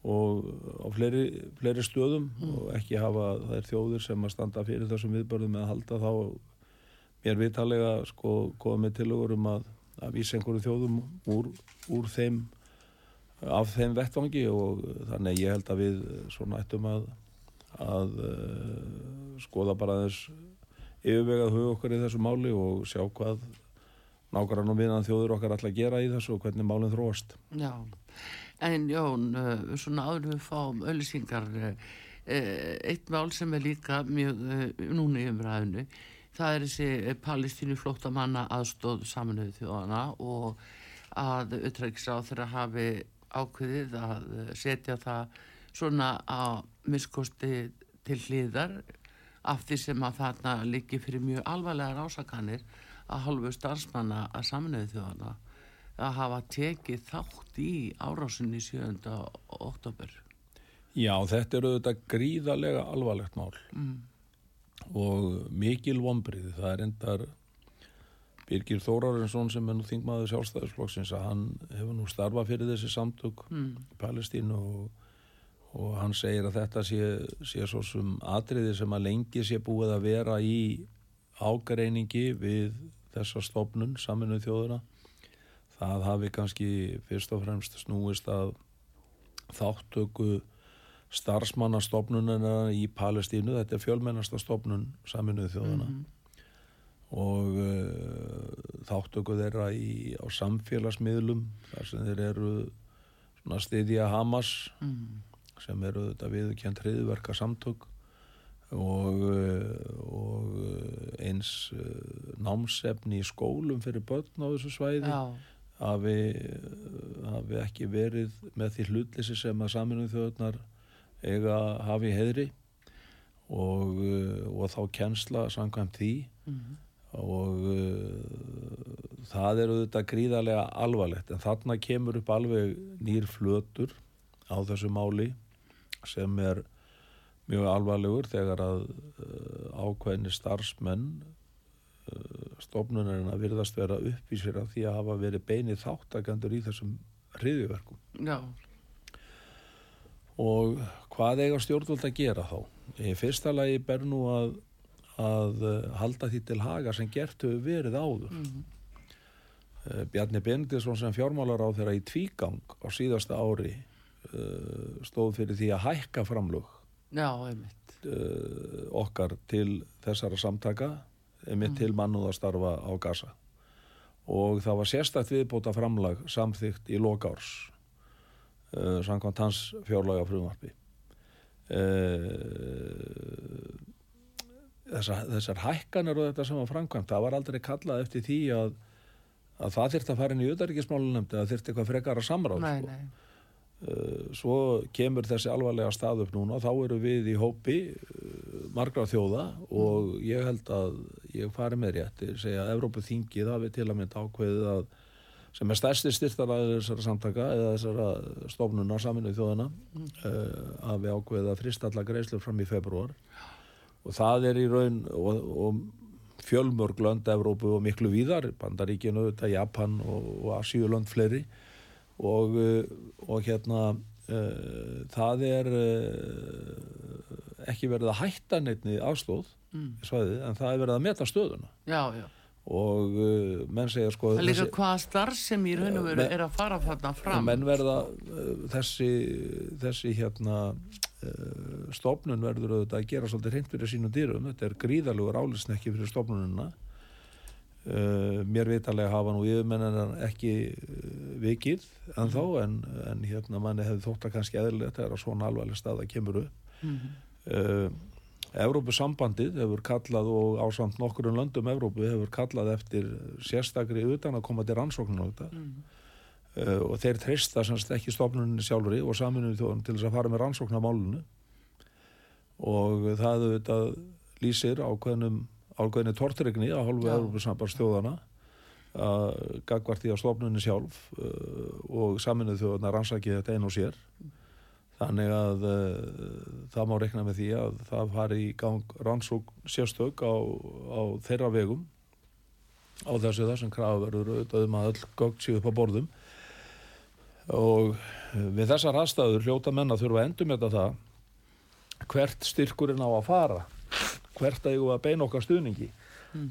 og á fleiri, fleiri stöðum og ekki hafa þær þjóðir sem að standa fyrir þessum viðbörðum með að halda þá mér vitalega sko komið til okkur um að, að vísa einhverju þjóðum úr, úr þeim af þeim vettvangi og þannig ég held að við svona ættum að að uh, skoða bara þess yfirvegað hug okkar í þessu máli og sjá hvað nákvæmlega nú viðan þjóður okkar að gera í þessu og hvernig málinn þróast. Já, en Jón, uh, svona áður við fáum öllisingar, uh, eitt mál sem er líka mjög núna í umræðinu, það er þessi palestínu flóttamanna aðstóð saminuðu þjóðana og að utræksa á þeirra hafi ákveðið að setja það svona á miskosti til hliðar af því sem að þarna líki fyrir mjög alvarlegar ásakanir að halvu starfsmanna að saminuðu þjóðana að hafa tekið þátt í árásinni 7. oktober. Já, þetta eru þetta gríðarlega alvarlegt mál mm. og mikil vonbriði. Það er endar Birgir Þórarinsson sem er nú þingmaður sjálfstæðisflokksins að hann hefur nú starfað fyrir þessi samtök mm. í Palestínu og og hann segir að þetta sé, sé svo sem atriði sem að lengi sé búið að vera í ágreiningi við þessa stofnun saminuð þjóðuna það hafi kannski fyrst og fremst snúist að þáttöku starfsmannastofnunina í Palestínu. Þetta er fjölmennasta stofnun saminuð þjóðuna mm -hmm. og uh, þáttöku þeirra í, á samfélagsmiðlum þar sem þeir eru svona stiðja Hamas mm -hmm sem eru þetta viðkjönd hriðverka samtök og, eh, og eh, eins eh, námsefni í skólum fyrir börn á þessu svæði. Hafi, hafi ekki verið með því hlutlisi sem að saminuð þjóðnar eiga hafi heðri og, og þá kjensla samkvæmt því mm -hmm. og uh, það eru þetta gríðarlega alvarlegt en þarna kemur upp alveg nýr flötur á þessu máli sem er mjög alvarlegur þegar að uh, ákveðni starfsmenn uh, stofnunarinn að virðast vera uppvísir af því að hafa verið beinið þáttakandur í þessum hriðiverkum. Já. Og hvað eiga stjórnvöld að gera þá? Í fyrsta lagi ber nú að, að halda því til haga sem gert hefur verið áður. Mm -hmm. Bjarni Bendisson sem fjármálar á þeirra í tvígang á síðasta ári stóð fyrir því að hækka framlug Já, okkar til þessara samtaka einmitt mm. til mannúðastarfa á gasa og það var sérstætt viðbóta framlag samþygt í lokárs uh, samkvæmt hans fjárlaga frumarfi þessar, þessar hækkanir og þetta sem var framkvæmt það var aldrei kallað eftir því að, að það þurfti að fara inn í auðarikismálunum eða þurfti eitthvað frekara samráð nei, sko. nei Eh, svo kemur þessi alvarlega stað upp núna þá eru við í hópi eh, margra þjóða og mm. ég held að ég fari með rétt segja að Evrópu þingið hafi til að mynda ákveðið að sem er stærsti styrtaræður þessara samtaka eða þessara stofnunar saminuð þjóðana mm. uh, ákveðið að frist alla greiðslu fram í februar og það er í raun og, og fjölmörg lönd Evrópu og miklu víðar, Bandaríkinu, Japan og, og Asíulönd fleiri og, eh, og hérna uh, það er uh, ekki verið að hætta neittni afslóð mm. svæði, en það er verið að meta stöðuna já, já. og uh, menn segja sko það líka hvaða starf sem í raun og veru er að fara þarna fram menn verða þessi, þessi hérna stofnun verður auðvitað að gera svolítið hreint fyrir sínum dýrum, þetta er gríðalugur álisnekki fyrir stofnununa Uh, mér vitalega hafa nú yfirmennan ekki uh, vikið en þá en, en hérna manni hefði þótt að kannski eðlilegt er að svona alvarleg stað að kemur upp mm -hmm. uh, Evrópusambandið hefur kallað og ásamt nokkur um löndum Evrópu hefur kallað eftir sérstakri utan að koma til rannsóknun á þetta mm -hmm. og þeir treysta semst ekki stofnunni sjálfuri og saminuði þjóðum til þess að fara með rannsókn á málunu og það auðvitað lýsir á hvernum álgöðinni tortregni á hálfu Európa-sambarstjóðana að gagvart í að stofnunni sjálf uh, og saminuð þjóðana rannsakið þetta einn og sér. Þannig að uh, það má rekna með því að það fari í gang rannsók sérstök á, á þeirra vegum. Á þessu það sem krafa verður auðvitað um að öll gögn séu upp á borðum. Og við þessar aðstæður hljóta menn að þurfa að endum þetta það hvert styrkurinn á að fara hvert að ég að beina okkar stuðningi.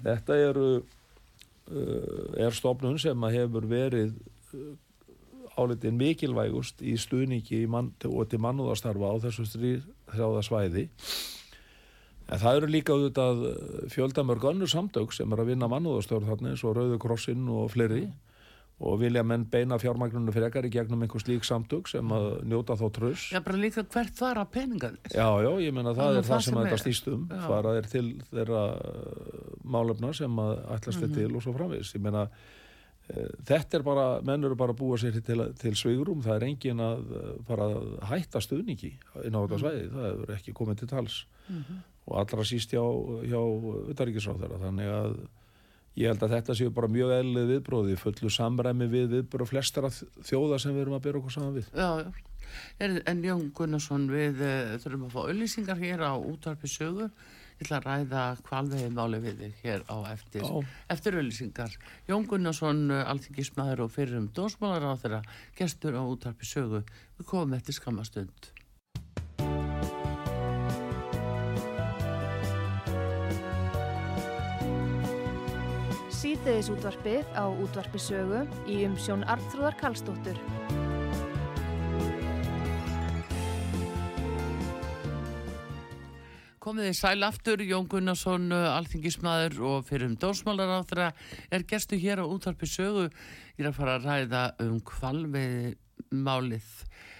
Þetta eru uh, er stofnun sem að hefur verið uh, álitin mikilvægust í stuðningi í mann, og til mannúðastarfa á þessu þrjáðasvæði en það eru líka auðvitað fjöldamörg önnur samtök sem er að vinna mannúðastörð þarna eins og Rauðu Krossinn og fleiri og vilja menn beina fjármagnunum frekar í gegnum einhver slík samtök sem að njóta þá trös Já, bara líka hvert fara peningar Já, já, ég menna það er er það sem þetta er. stýst um. Já. fara þeir til þeirra uh, málefna sem að ætlast Mhm. þeir til og svo framvegis. Ég menna þetta er bara, menn eru bara að búa sér til, til svigrum, það er engin að fara að hætta stuðningi inn á þetta svæði, það hefur ekki komið til tals. Og allra síst hjá, hjá utaríkisráðara, þannig að ég held að þetta séu bara mjög eðlið viðbróði, fullu samræmi við viðbróð flestara þjóða sem við erum að byrja okkur saman við. Já, já. Er, en Jón Gunnarsson, við uh, þurfum að fá auðlýsingar hér á útvarpi sögu. Ég ætla að ræða kvalvegi máli við þig hér á eftir, eftir auðlýsingar. Jón Gunnarsson, uh, alþingismæður og fyrir um dósmálar á þeirra, gestur á útvarpi sögu. Við komum eftir skamastund. Síðdeðis útvarpið á útvarpi sögu í umsjón Arnþróðar Karlsdóttur. Komið þið sæl aftur, Jón Gunnarsson, alþingismæður og fyrir um dósmálar á þeirra er gestu hér á útvarpi sögu. Ég er að fara að ræða um kvalvegi málið,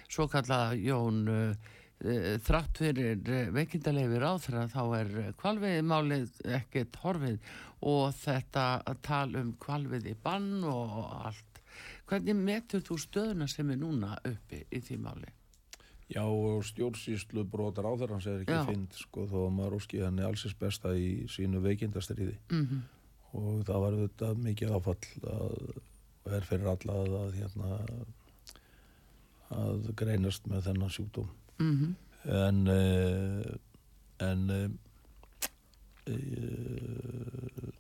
svo kallaða Jón, uh, uh, þrátt fyrir veikindaleifir á þeirra þá er kvalvegi málið ekkert horfið og þetta að tala um kvalvið í bann og allt. Hvernig metur þú stöðuna sem er núna uppi í því máli? Já, stjórnsýslu brotar á þeirra hans er ekki Já. fint, sko, þó að maður óski henni allsins besta í sínu veikindastriði Mm og það var þetta mikið áfall að er fyrir alla að, að hérna að greinast með þennan sjúkdóm -hmm. en uh, en uh,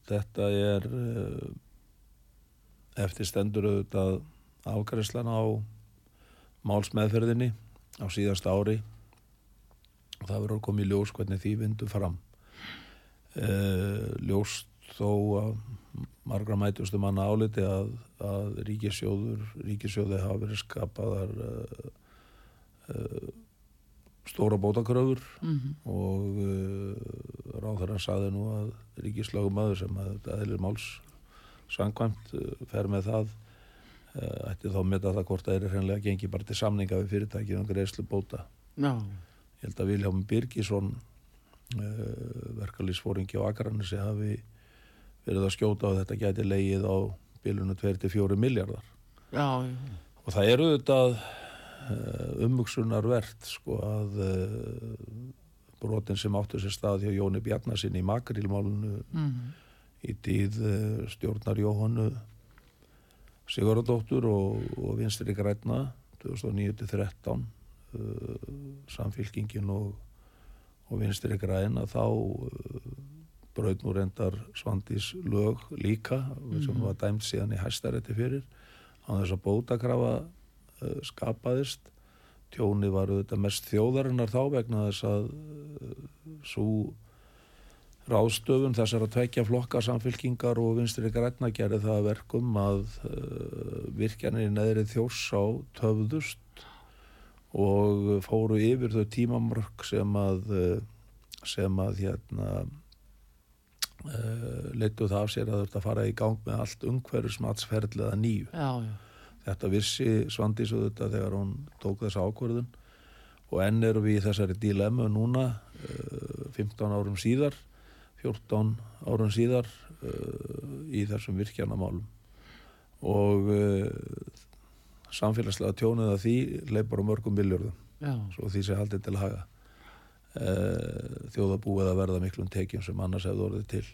þetta er uh, eftir stendur auðvitað afgræslan á málsmeðferðinni á síðasta ári. Og það verður í ljós hvernig því vindu fram. Uh, ljóst þó að margra mætustu manna áliti að, að ríkisjóður ríkisjóði hafa verið skapaðar uh, uh, stóra bótakröfur Mm og uh, ráðherran saði nú að ríkislagum aður sem að þetta eðlir máls sangkvæmt uh, fer með það uh, ætti þá að meta það hvort það er hreinlega gengi bara til samninga við fyrirtækið um greiðslu bóta. Já, Ég held að Viljámi Birgisson uh, verkalýsfóringi á Akranesi hafi verið að skjóta og þetta gæti leigið á bilunu 2-4 miljardar já, já. og það eru auðvitað umvöksunarvert sko að uh, brotin sem áttu sér stað hjá Jóni Bjarnasin í Makrilmálunu Mm í tíð uh, stjórnar Jóhannu Sigurðardóttur og, og vinstri græna 2009-13 uh, samfélkingin og, og vinstri græna þá uh, braut nú reyndar Svandís lög líka sem var dæmt síðan í hæstarétti fyrir á þess að bótakrafa uh, skapaðist tjóni var auðvitað mest þjóðarinnar þá vegna þess að uh, svo ráðstöfun þessar að tvekja flokka samfélkingar og vinstri græna gerði það að verkum að uh, virkjanir neðri þjórsá töfðust og fóru yfir þau tímamörk sem að sem að hérna leittu það af sér að þetta fara í gang með allt umhverfismatsferðlega nýju. Já, já. Þetta vissi Svandís þetta þegar hún tók þessa ákvörðun. Og enn eru við í þessari dilemmu núna uh, 15 árum síðar 14 árum síðar uh, í þessum virkjanamálum. Og uh, samfélagslega tjónið að því leipar á mörgum miljörðum svo því sé haldið til haga. Þjóðabúið að verða miklum tekjum sem annars hefði orðið til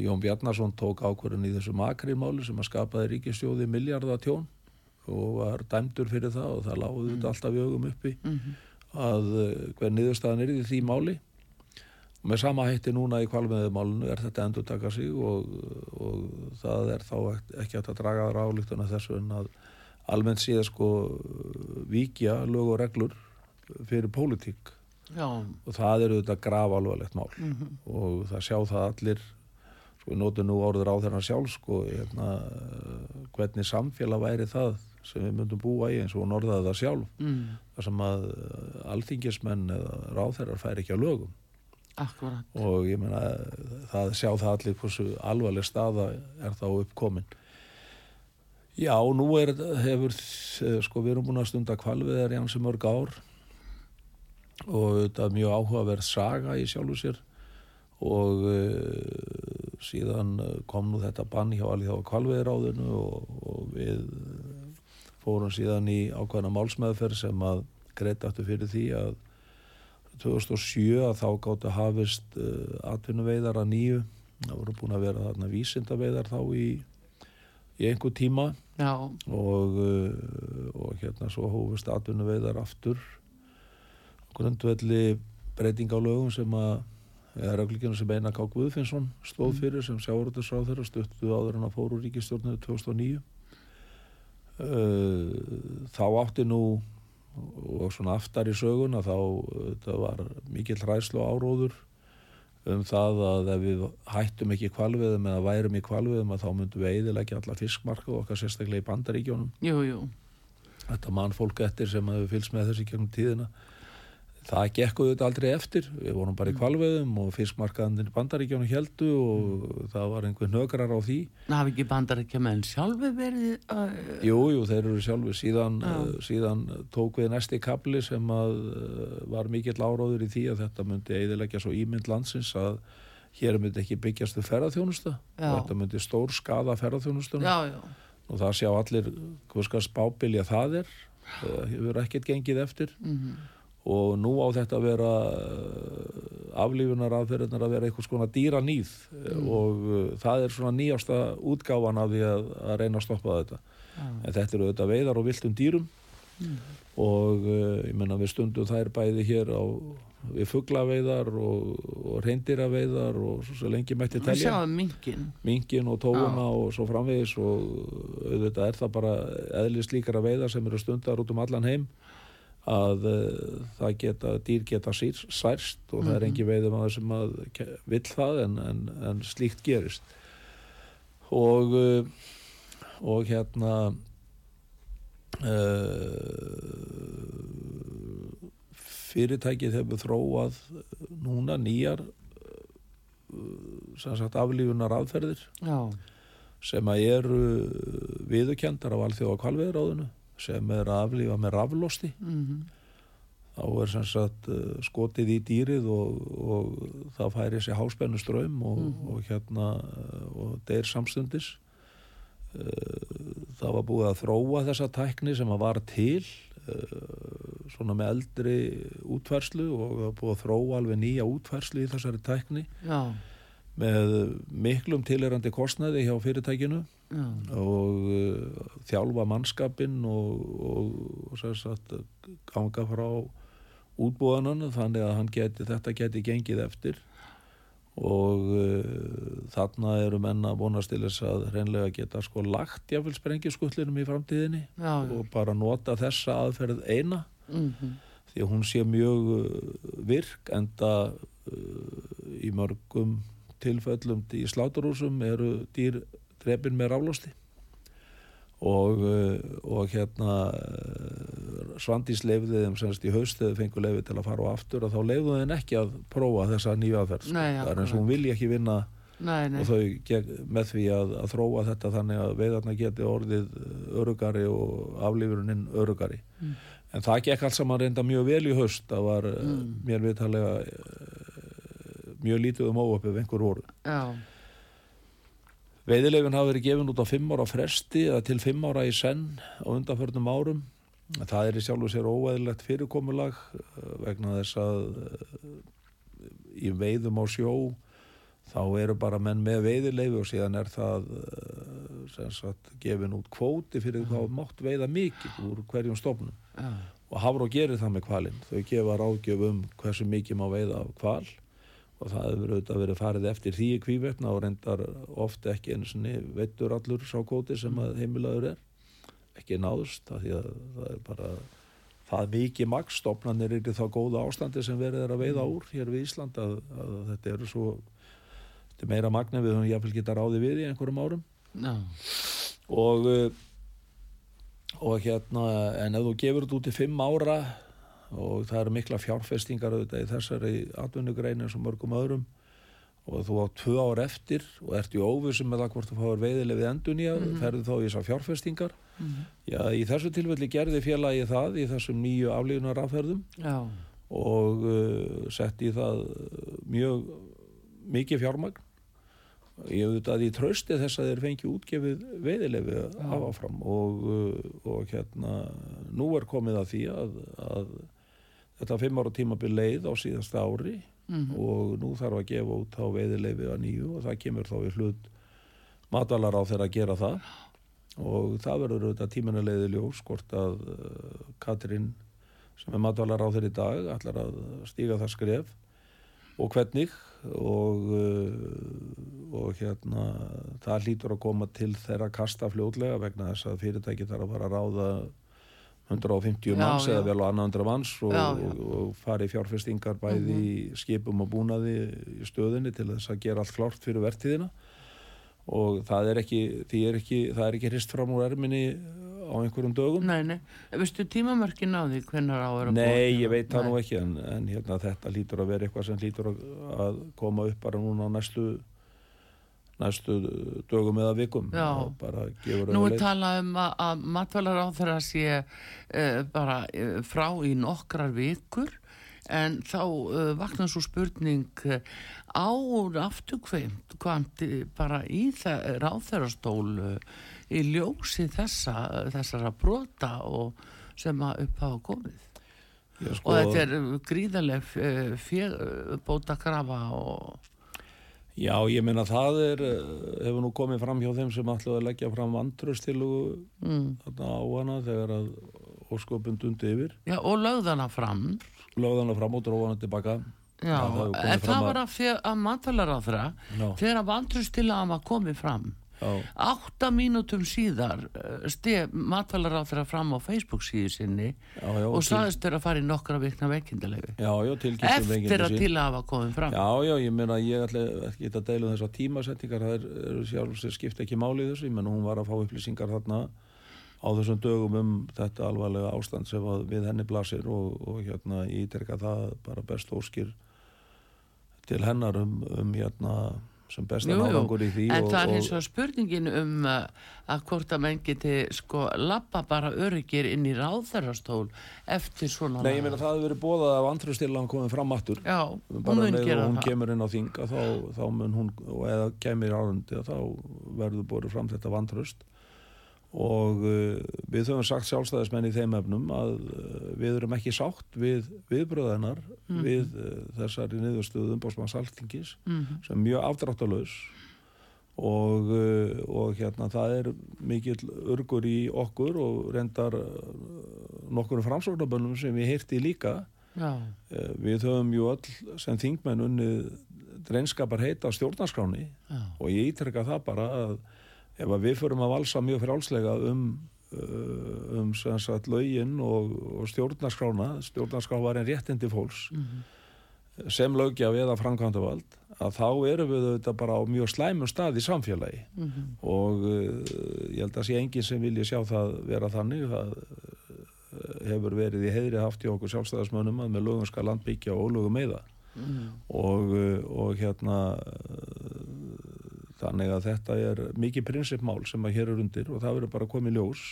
Jón Bjarnason tók ákvörðin í þessu makrimáli sem að skapaði ríkistjóði miljardatjón og var dæmdur fyrir það og það láði þetta alltaf í augum uppi Mhm. að uh, hver niðurstaðan er í því máli. Með sama hætti núna í kvalmiðumálunu er þetta endur taka sig og, og það er þá ekki að draga þar álíktuna þessu en að almennt síðan sko vikja lög og reglur fyrir pólitík. Já, og það eru þetta graf alvarlegt mál. Mhm, og það sjá það allir sko við notum nú orður á þeirra sjálf sko hérna, hvernig samfélag væri það sem við myndum búa í eins og hún orðaði það sjálf. Mm, þar sem að eh, alþingismenn eða ráþeirar fær ekki á lögum. Akkurat. og ég meina það sjá það allir hversu alvarleg staða er þá uppkomin. Já, nú er, hefur, eh, sko, við erum búin að stunda kvalviðar í hansi mörg ár. Og þetta er mjög áhugaverð saga í sjálfu sér. Og uh, síðan eh, kom nú þetta bann hjá alveg á kvalviðaráðinu og, og við fórum síðan í ákveðna málsmeðferð sem að greita aftur fyrir því að 2007 að þá gáttu hafist uh, atvinnuveiðar að nýju. Það voru búin að vera þarna vísindaveiðar þá í, í einhver tíma. Já, og, uh, og hérna svo hófist atvinnuveiðar aftur. Grundvelli breyting á lögum sem að reglíkjana sem Einar K. Guðfinnsson stóð fyrir sem sjáurútisráð þeirra stuttu áður en að fóru ríkistjórninu 2009 uh, þá átti nú og svona aftar í sögun að þá það var mikill hræslu áróður um það að ef við hættum ekki kvalviðum eða værum í kvalviðum að þá myndum við eidilegja alla fiskmarka og okkar sérstaklega í bandaríkjónum jú, jú. þetta mann fólk eftir sem hefur fylgst með þessi gegnum tíðina það gekkuðu þetta aldrei eftir. Við vorum bara í kvalveðum og fiskmarkaðandinn bandaríkjónu heldu og það var einhver nögrar á því. Það hafi ekki bandar ekki með enn sjálfi verið uh, Jú, jú, þeir eru sjálfur síðan, uh, síðan tók við næsti kapli sem að uh, var mikill áróður í því að þetta myndi eidilegja svo ímynd landsins að hér myndi ekki byggjast við ferðarþjónusta þetta myndi stór skada ferðarþjónustuna og það sjá allir hvað skar spábilja það er. Það hefur ekkert gengið eftir. Mhm, og nú á þetta að vera aflífunar aðferðinar að vera einhvers konar dýra nýð og uh, það er svona nýjasta útgáfan af því að, að reyna að stoppa þetta. Já, en þetta eru auðvitað veiðar og viltum dýrum. Og uh, ég menna við stundum þær bæði hér á við fugglaveiðar og, og reyndýraveiðar og svo, svo lengi mætti telja. mingin og tóuna og svo framvegis og auðvitað er það bara eðlis líkara veiðar sem eru stundar út um allan heim að uh, það geta, dýr geta sýr, særst og það er Mhm. engi veiðum að sem að vill það en, en, en slíkt gerist. Og uh, og hérna uh, fyrirtækið hefur þróað núna nýjar sem sagt aflífunar aðferðir Já, sem að eru viðurkendar af alþjóða kvalveðuráðinu sem er aflífa með raflosti. Mhm, þá er sem sagt uh, skotið í dýrið og, og það færi sér háspennu ströym og, Mhm. og hérna uh, og deyr samstundis. Uh, það var búið að þróa þessa tækni sem að var til svona með eldri útfærslu og það var búið að þróa alveg nýja útfærslu í þessari tækni já, með miklum tilherandi kostnaði hjá fyrirtækinu já, og uh, þjálfa mannskapinn og, og, og sagt, ganga frá útbúðanan þannig að geti, þetta geti gengið eftir. Og uh, þarna eru menn að vonast til þess að reynlega geta sko lagt jáfnvel sprengjuskullinum í framtíðinni já, já. og bara nota þessa aðferð eina. Mhm, því að hún sé mjög uh, virk enda uh, í mörgum tilfellum í sláturhúsum eru dýr drepin með ráflosti og, uh, og hérna uh, Svandís leifði þeim semst í haust þegar fengur leifi til að fara á aftur og þá leifðu þeim ekki að prófa þessa nýja aðferð sko. Það er eins og hún vilja ekki vinna Nei, nei, og þau með því að, að þróa þetta þannig að veiðarna geti orðið örugari og aflífurinn örugari Mm. en það gekk allt saman reynda mjög vel í haust. Það var mm. Mér vitalega uh, mjög lítið um óöpið einhver voru. Já, veiðilegin hafa verið gefin út á fimm ára fresti eða til fimm ára í senn á undanförnum árum. Það er í sjálfu sér óæðilegt fyrirkomulag uh, vegna þess að uh, í veiðum á sjó þá eru bara menn með veiðileifi og síðan er það sem sagt gefin út kvóti fyrir hvað mátt veiða mikið úr hverjum stofnum. Já, og Hafró gerir það með kvalinn þau gefa ráðgjöf um hversu mikið má veiða af kval og það hefur auðvitað verið farið eftir því í kvívetna og reyndar ofta ekki einu sinni veitur allur sá kóti sem að heimilaður er. Ekki náðust það því að það er bara það mikið maks, stopnarnir er þá góða ástandi sem verið er að veiða úr hér við Ísland að, að þetta eru svo þetta er meira magna við höfum jáfnvel geta ráði við í einhverjum árum. Já, og uh, og hérna en ef þú gefur þetta út í fimm ára og það eru mikla fjárfestingar auðvitað í þessari atvinnugreinu eins og mörgum öðrum. Og þú á tvö ár eftir og ert í óvissum með það hvort þú fáir veiðileg við endun í að ferðu þá í þessar fjárfestingar. Já, í þessu tilfelli gerði félagi það í þessum nýju aflíðunar afferðum já, og uh, setti í það mjög mikið fjármagn. Ég auðvitað í trausti þess að þeir fengi útgefið veiðilefi áfram og, uh, og hérna nú er komið að því að, að þetta fimm ára tímabil leið á síðasta ári og nú þarf að gefa út á veiðilefi að nýju og það kemur þá í hlut matalar á þeirra að gera það. Og það verður auðvitað tímanulegði ljós hvort að uh, Katrín sem er matvalar á þeirri dag ætlar að stíga það skref og hvernig. Og, uh, og hérna það hlýtur að koma til þeirra kasta fljótlega vegna þess að fyrirtæki þarf að fara að ráða 150 Já, manns já. eða vel á annan 100 manns og, og, og fari fjárfestingar bæði í skipum og búnaði í stöðinni til þess að gera allt klárt fyrir vertíðina. Og það er ekki, er ekki, það er ekki hrist fram úr erminni á einhverjum dögum. Nei, nei. Veistu tímamörkin á því hvernig á er að Nei, búa? ég veit það nú ekki en, en hérna, þetta lítur að vera eitthvað sem lítur að koma upp bara núna á næstu næstu dögum eða vikum Nú er talað um að, að matvælar á þeirra sé uh, bara uh, frá í nokkrar vikur en þá uh, vaknar svo spurning á afturkveimt kvanti bara í ráþeirastól uh, í ljósi þessa, þessara brota og sem að upp hafa komið. Sko, og þetta er fjö, bóta krafa og Já, ég meina það er eh, hefur nú komið fram hjá þeim sem ætlaðu að leggja fram vantröstilugu mm, þarna á hana þegar að óskopun dundi yfir. Já, og lögðana fram. Lögðana fram og dróðana tilbaka. Já, Það en það að- var að, að Já. þegar að hafa komið fram átta mínútum síðar stef matvælar á þeirra fram á Facebook síðu sinni já, já, og til- sagðist þeirra að fara í nokkra vikna veikindalegu tilkynntum eftir að til að hafa komið fram. Já, já, ég meina ég ætla ekki að deila um þessar tímasetningar það er, er sjálf sem skipta ekki máli í þessu. Ég meina hún var að fá upplýsingar þarna á þessum dögum um þetta alvarlega ástand sem við henni blasir og, og hérna íterka það bara best óskir til hennar um, um hérna sem besta Jú, jú, nárangur í því en og, það er eins og spurningin um uh, að hvort að menn geti sko lappa bara öryggir inn í ráðherrastól eftir svona Nei, ég meina það hefur verið bóðað að vantrústillan komið fram aftur. Já, hún bara mun gera og hún það. kemur inn á þing þá, þá mun hún, eða kemur árundi að þá verður borið fram þetta vantröst og uh, við höfum sagt sjálfstæðismenn í þeim efnum að uh, við erum ekki sátt við viðbröðanar við uh, þessari niðurstöðu umbóðsmanns altingis Mhm. sem er mjög afdráttalaus og, og hérna það er mikill örgur í okkur og reyndar nokkur framsóknarbönnum sem ég heyrti líka. Já, Eh, Við höfum ju öll sem þingmenn unnið dreinskapar heita stjórnarskráni já, og ég ítreka það bara að ef að við förum að valsa mjög frálslega um, uh, um sem sagt lögin og, og stjórnarskrána, stjórnarskrá var en réttindi fólks sem lögjaf eða framkvæmdavald að þá erum við auðvitað bara á mjög slæmum stað í samfélagi. Og uh, ég held að sé enginn sem vilja sjá það vera þannig það uh, hefur verið í heiðri haft í okkur sjálfstæðismönnum að með lögum skal land byggja og ólögum meða og, uh, og hérna þannig að þetta er mikið prinsipmál sem að hér er undir og það verður bara komið ljós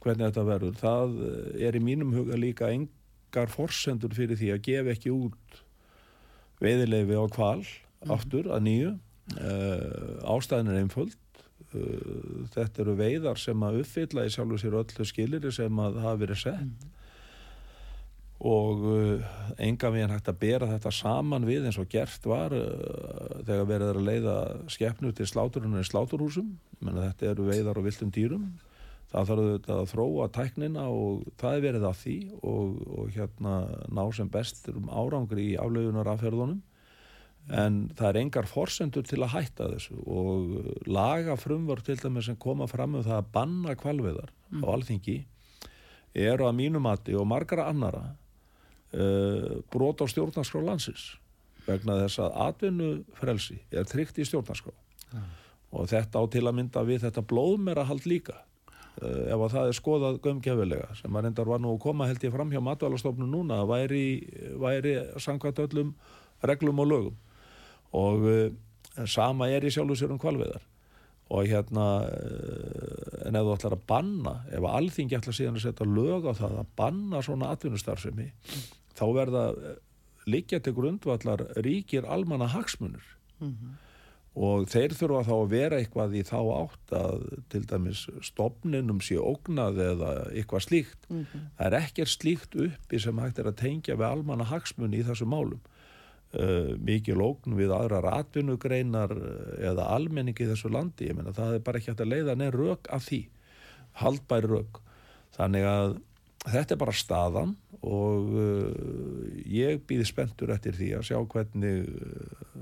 hvernig þetta verður. Það uh, er í mínum huga líka engar forsendur fyrir því að gefa ekki út veiðileifi á kval aftur að nýju. Uh, ástæðin er einföld. Uh, þetta eru veiðar sem að uppfylla í sjálfu sér öllu skilir sem að hafa verið sett og uh, enga við hægt að bera þetta saman við eins og gert var uh, þegar verið er að leiða skepnu til sláturinn í sláturhúsum. Ég meina, þetta eru veiðar og viltum dýrum. Það þarf auðvitað að þróa tæknina og það er verið að því og, og hérna ná sem best um árangri í aflöfunar afferðunum en það er engar forsendur til að hætta þessu og laga frumvörð til dæmis sem koma fram um það að banna kvalviðar á alþingi eru að mínu mati og margara annara uh, brot á stjórnarskrá landsins vegna þess að atvinnufrelsi er tryggt í stjórnarskrá. Og þetta á til að mynda við þetta blóðmera hald líka. Uh, ef að það er skoðað gömgefilega sem að reyndar var nú að koma held ég fram hjá matvælastofnun núna væri, væri samkvæmt öllum reglum og lögum. Og uh, sama er í sjálfu sér um kvalveðar og hérna uh, en ef þú ætlar að banna ef að alþingi ætlar síðan að setja lög á það að banna svona atvinnustarfsemi þá verða uh, liggja til grundvallar ríkir almanna hagsmunur og þeir þurfa þá að vera eitthvað í þá átt að til dæmis stopninum sé ógnað eða eitthvað slíkt. Það er ekkert slíkt uppi sem hægt er að tengja við almanna hagsmunni í þessu málum. Uh, mikil ógn við aðrar atvinnugreinar uh, eða almenningi í þessu landi. Ég meina það er bara ekki hægt að leiða neð rök af því. Haldbær rök. Þannig að þetta er bara staðan og uh, ég býði spenntur eftir því að sjá hvernig uh,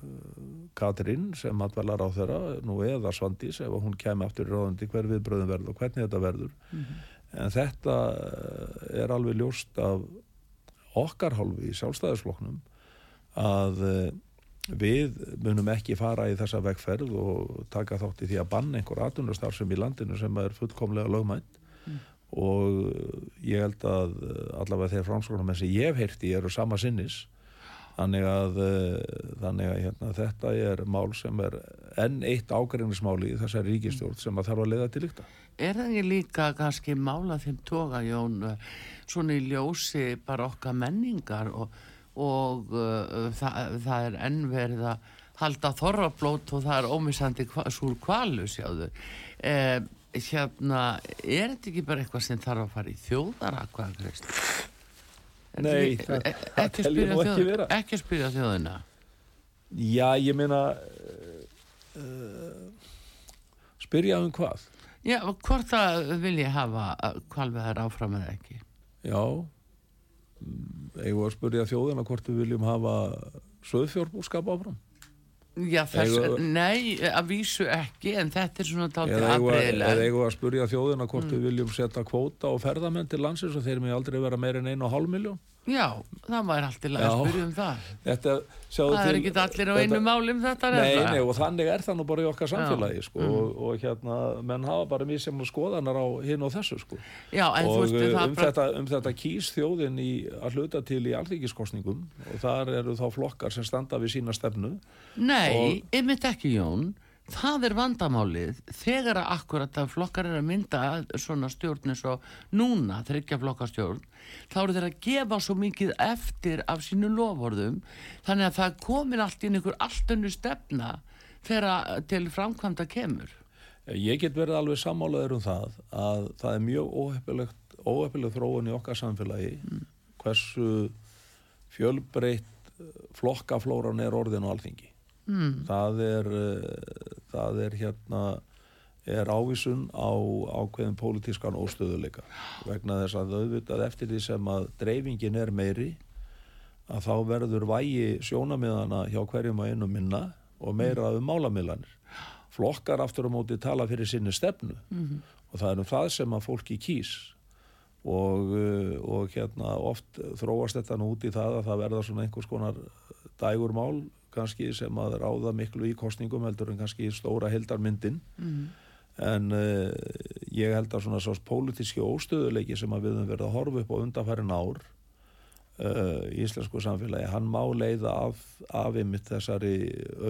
Katrín sem atvalar á þeirra nú eða Svandís ef hún kemur aftur í ráðandi hver viðbröðum verður og hvernig þetta verður. En þetta uh, er alveg ljóst af okkar hálfi í sjálfstæðisfloknum að við munum ekki fara í þessa vegferð og taka þátt í því að banna einhver atvinnustarfsum í landinu sem er fullkomlega lögmænt og ég held að uh, allavega þeir framskoðanum sem ég hef heyrti eru sama sinnis þannig að, uh, þannig að hérna, þetta er mál sem er enn eitt ágreinismáli í þessari ríkistjórn sem að þarf að leiða til líkta Er það ekki líka kannski mála þeim toga, Jón, svona í ljósi bara okkar menningar og, og uh, það, það er ennverið að halda þorrablót og það er ómissandi súr kvalu, sjáðu. Eh, hérna, er þetta ekki bara eitthvað sem þarf að fara í þjóðara, hvað er það? Nei, það- það tel ég nú ekki vera. Ekki að spyrja þjóðina. Já, ég meina uh, spyrja um hvað Já, hvort það vilja hafa kvalveðar áfram eða ekki? Já Mm, eigum við að spyrja þjóðina hvort við viljum hafa söðfjórbúskap áfram Já, þess, Eigum- nei, að vísu ekki, en þetta er svona eigum við- eða aðbreyðilega. eigum við að spyrja þjóðina hvort við viljum setja kvóta og ferðamenn til landsins og þeir með aldrei vera meir en einu og hálf miljón Já, það var allt í lagi Já. að spyrja um það. þetta, Það er ekki allir á einu máli um þetta, er Nei, það? nei, og þannig er það nú bara í okkar samfélagi sko, og, og hérna, menn hafa bara mjög sem skoðanar á hinn og þessu sko. Já, en þú og veist, uh, það um, bara... þetta, um þetta kýs þjóðin í, að hluta til í alþingiskostningum og þar eru þá flokkar sem standa við sína stefnu Nei, einmitt ekki, Jón. Það er vandamálið þegar að akkurat að flokkar er að mynda svona stjórn eins og núna, þryggja flokkastjórn, þá eru þeir að gefa svo mikið eftir af sínu lofórðum, þannig að það komin allt inn ykkur allt önnu stefna þegar til framkvæmda kemur. Ég get verið alveg sammálaður um það að það er mjög óheppilegt, óheppilegt þróun í okkar samfélagi hversu fjölbreytt eh, flokkaflóran er orðin á alþingi. Mm. Það er, eh, það er hérna er ávísun á ákveðin pólitískan óstöðuleika vegna þess að auðvitað eftir því sem að dreifingin er meiri að þá verður vægi sjónamiðana hjá hverjum að einu minna og meira um málamiðlanir. Flokkar aftur á móti tala fyrir sinni stefnu og það er um það sem að fólki kýs og, uh, og hérna oft þróast þetta nú út í það að það verða svona einhvers konar dægurmál kannski sem að ráða miklu í kostningum heldur en kannski stóra heldarmyndin en uh, ég held að svona sás pólitíski óstöðuleiki sem að við höfum verið að horfa upp á undanfærin ár uh, í íslensku samfélagi, hann má leiða af, af einmitt þessari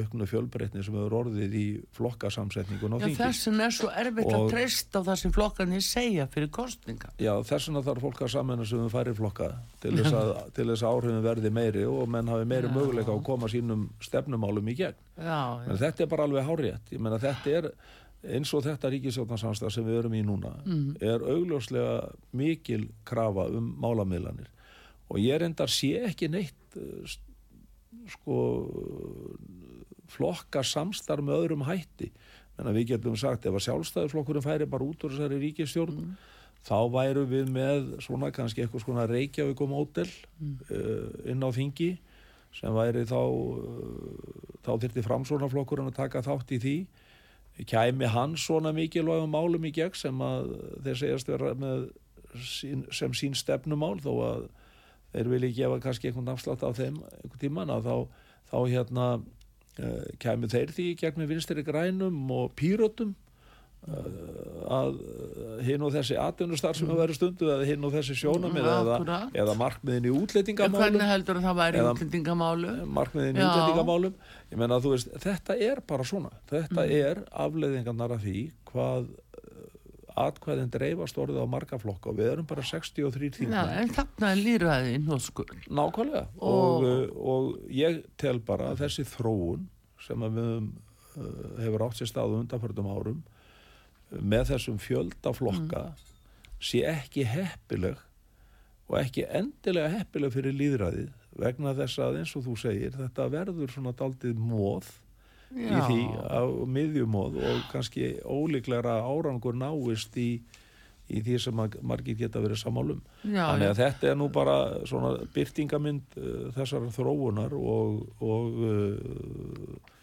auknu fjölbreytni sem hefur orðið í flokkasamsetningun Já, þingi. þessin er svo erfitt að Og- treysta á það sem flokkarnir segja fyrir kostninga. Já, þess vegna þarf fólk að samena sem við færi flokka til þess að, að áhrifin verði meiri og menn hafi meiri Já. möguleika að koma sínum stefnumálum í gegn. Já, já. En þetta er bara alveg hárétt. Ég meina þetta er eins og þetta ríkisjóðnarsamstað sem við erum í núna er augljóslega mikil krafa um málamiðlanir og ég reyndar sé ekki neitt eh, sko flokka samstarf með öðrum hætti. En við getum sagt ef að sjálfstæðisflokkurinn færi bara út úr þessari ríkisstjórn þá væru við með svona kannski eitthvað svona Reykjavík og mótel uh, inn á þingi sem væri þá uh, þá þyrti framsónaflokkurinn að taka þátt í því. Kæmi hann svona mikilvægum málum í gegn sem að þeir segjast vera með sín, sem sín stefnumál þó að þeir vilja gefa kannski einhvern afslátt á þeim einhvern tíman að þá, þá hérna uh, kæmi þeir því í gegn með vinstri grænum og pýrötum að hinn og þessi atvinnustar sem að vera stundu eða hinn og þessi sjónum Mm, eða, eða markmiðin í En útlendingamálum. hvernig heldur það væri Eða- útlendingamálu? markmiðin í útlendingamálum. Ég menna að þú veist, þetta er bara svona. Þetta Mm. er afleiðingarnar af því hvað uh, atkvæðin dreifast orðið á marga flokka og við erum bara 63 Já, þingmenn. en þarna er líraði nóskur. nákvæmlega. Og, Og- og, og ég tel bara að þessi þróun sem við uh, hefur átt sér stað á undanförnum árum uh, með þessum fjölda flokka sé ekki heppileg og ekki endilega heppileg fyrir líðræðið vegna þess að eins og þú segir þetta verður svona daldið móð í því á miðjumóð og kannski ólíklegra árangur náist í, í því sem margir geta verið sammálum Já, þannig já. að þetta er nú bara svona byrtingamind uh, þessar þróunar og, og uh,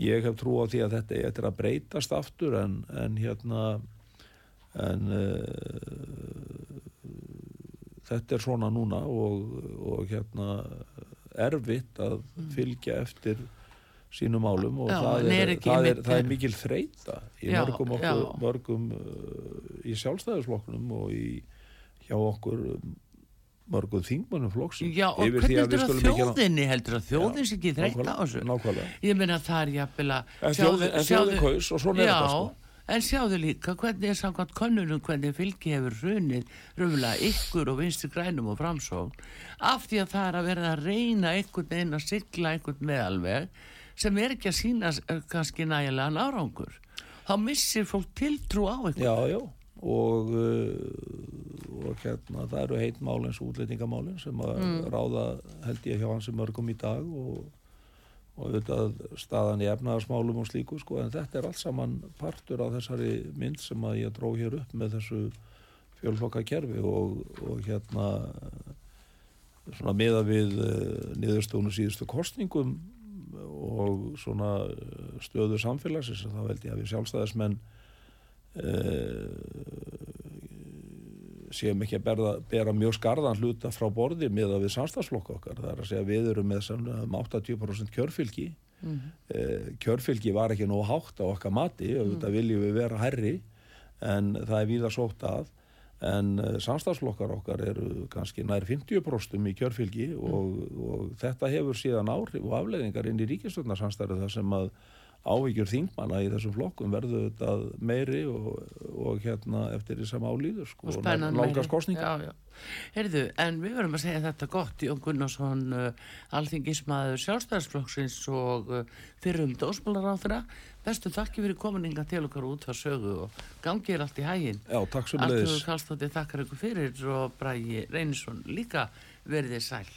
ég hef trú á því að þetta er að breytast aftur en, en hérna en uh, þetta er svona núna og, og hérna erfitt að fylgja eftir sínum málum og Já, það, er, það, er, það er mikil þreita í Já, mörgum, okkur, mörgum uh, í sjálfstæðisflokknum og í, hjá okkur um, mörgum þingmannum flokksins Já, og yfir hvernig heldur að skulum ekki ná- þjóðinni heldur að þjóðin sé ekki þreytt á þessu? nákvæmlega. Ég meina það er jafnvel að... En þjóðin- kaus og svona er já, þetta, sko. En sjáðu líka hvernig er samkvæmt könnunum hvernig fylgi hefur hrunið röfulega ykkur og vinstri grænum og framsókn af því að það er að vera að reyna einhvern veginn að sigla einhvern meðalveg sem er ekki að sína eh, kannski nægilega árangur. Þá missir fólk tiltrú á einhvern. Já, já og, uh, og hérna það eru heit mál eins og útlendingamálin sem að Mm. ráða held ég hjá hans mörgum í dag og, og auðvitað staðan í efnaðarsmálum og slíku sko en þetta er allt saman partur af þessari mynd sem að ég dró hér upp með þessu fjölflokka kerfi og, og hérna svona miða við uh, niðurstónu síðustu kostningum og svona eh, stöðu samfélagsins þá held ég að við sjálfstæðismenn uh, séum ekki að berða, bera mjög skarðan hluta frá borði með að við samstagsflokk okkar. Það er að segja við erum með um 80% kjörfylgi. Mm -hmm. kjörfylgi var ekki nóg hátt á okkar mati auðvitað viljum við vera herri en það er víða sótt að en uh, samstagsflokkar okkar eru kannski nær 50% í kjörfylgi og, og þetta hefur síðan áhrif og afleðingar inn í ríkistjórnarsamstæðu þar sem að ávíkjur þingmanna í þessum flokkum verður þetta meiri og, og hérna eftir því sem álýður sko, og langast kostninga. Heyrðu, en við verðum að segja þetta gott Jón Gunnarsson, uh, alþingismæður sjálfstæðarsflokksins og uh, fyrrum dósmálaráþra bestu þakki fyrir kominninga til okkar út að sögu og gangið er allt í hægin Já, takk sem Artur leiðis Kallstóttir þakkar ykkur fyrir og Bræði Reynisson líka verðið sæl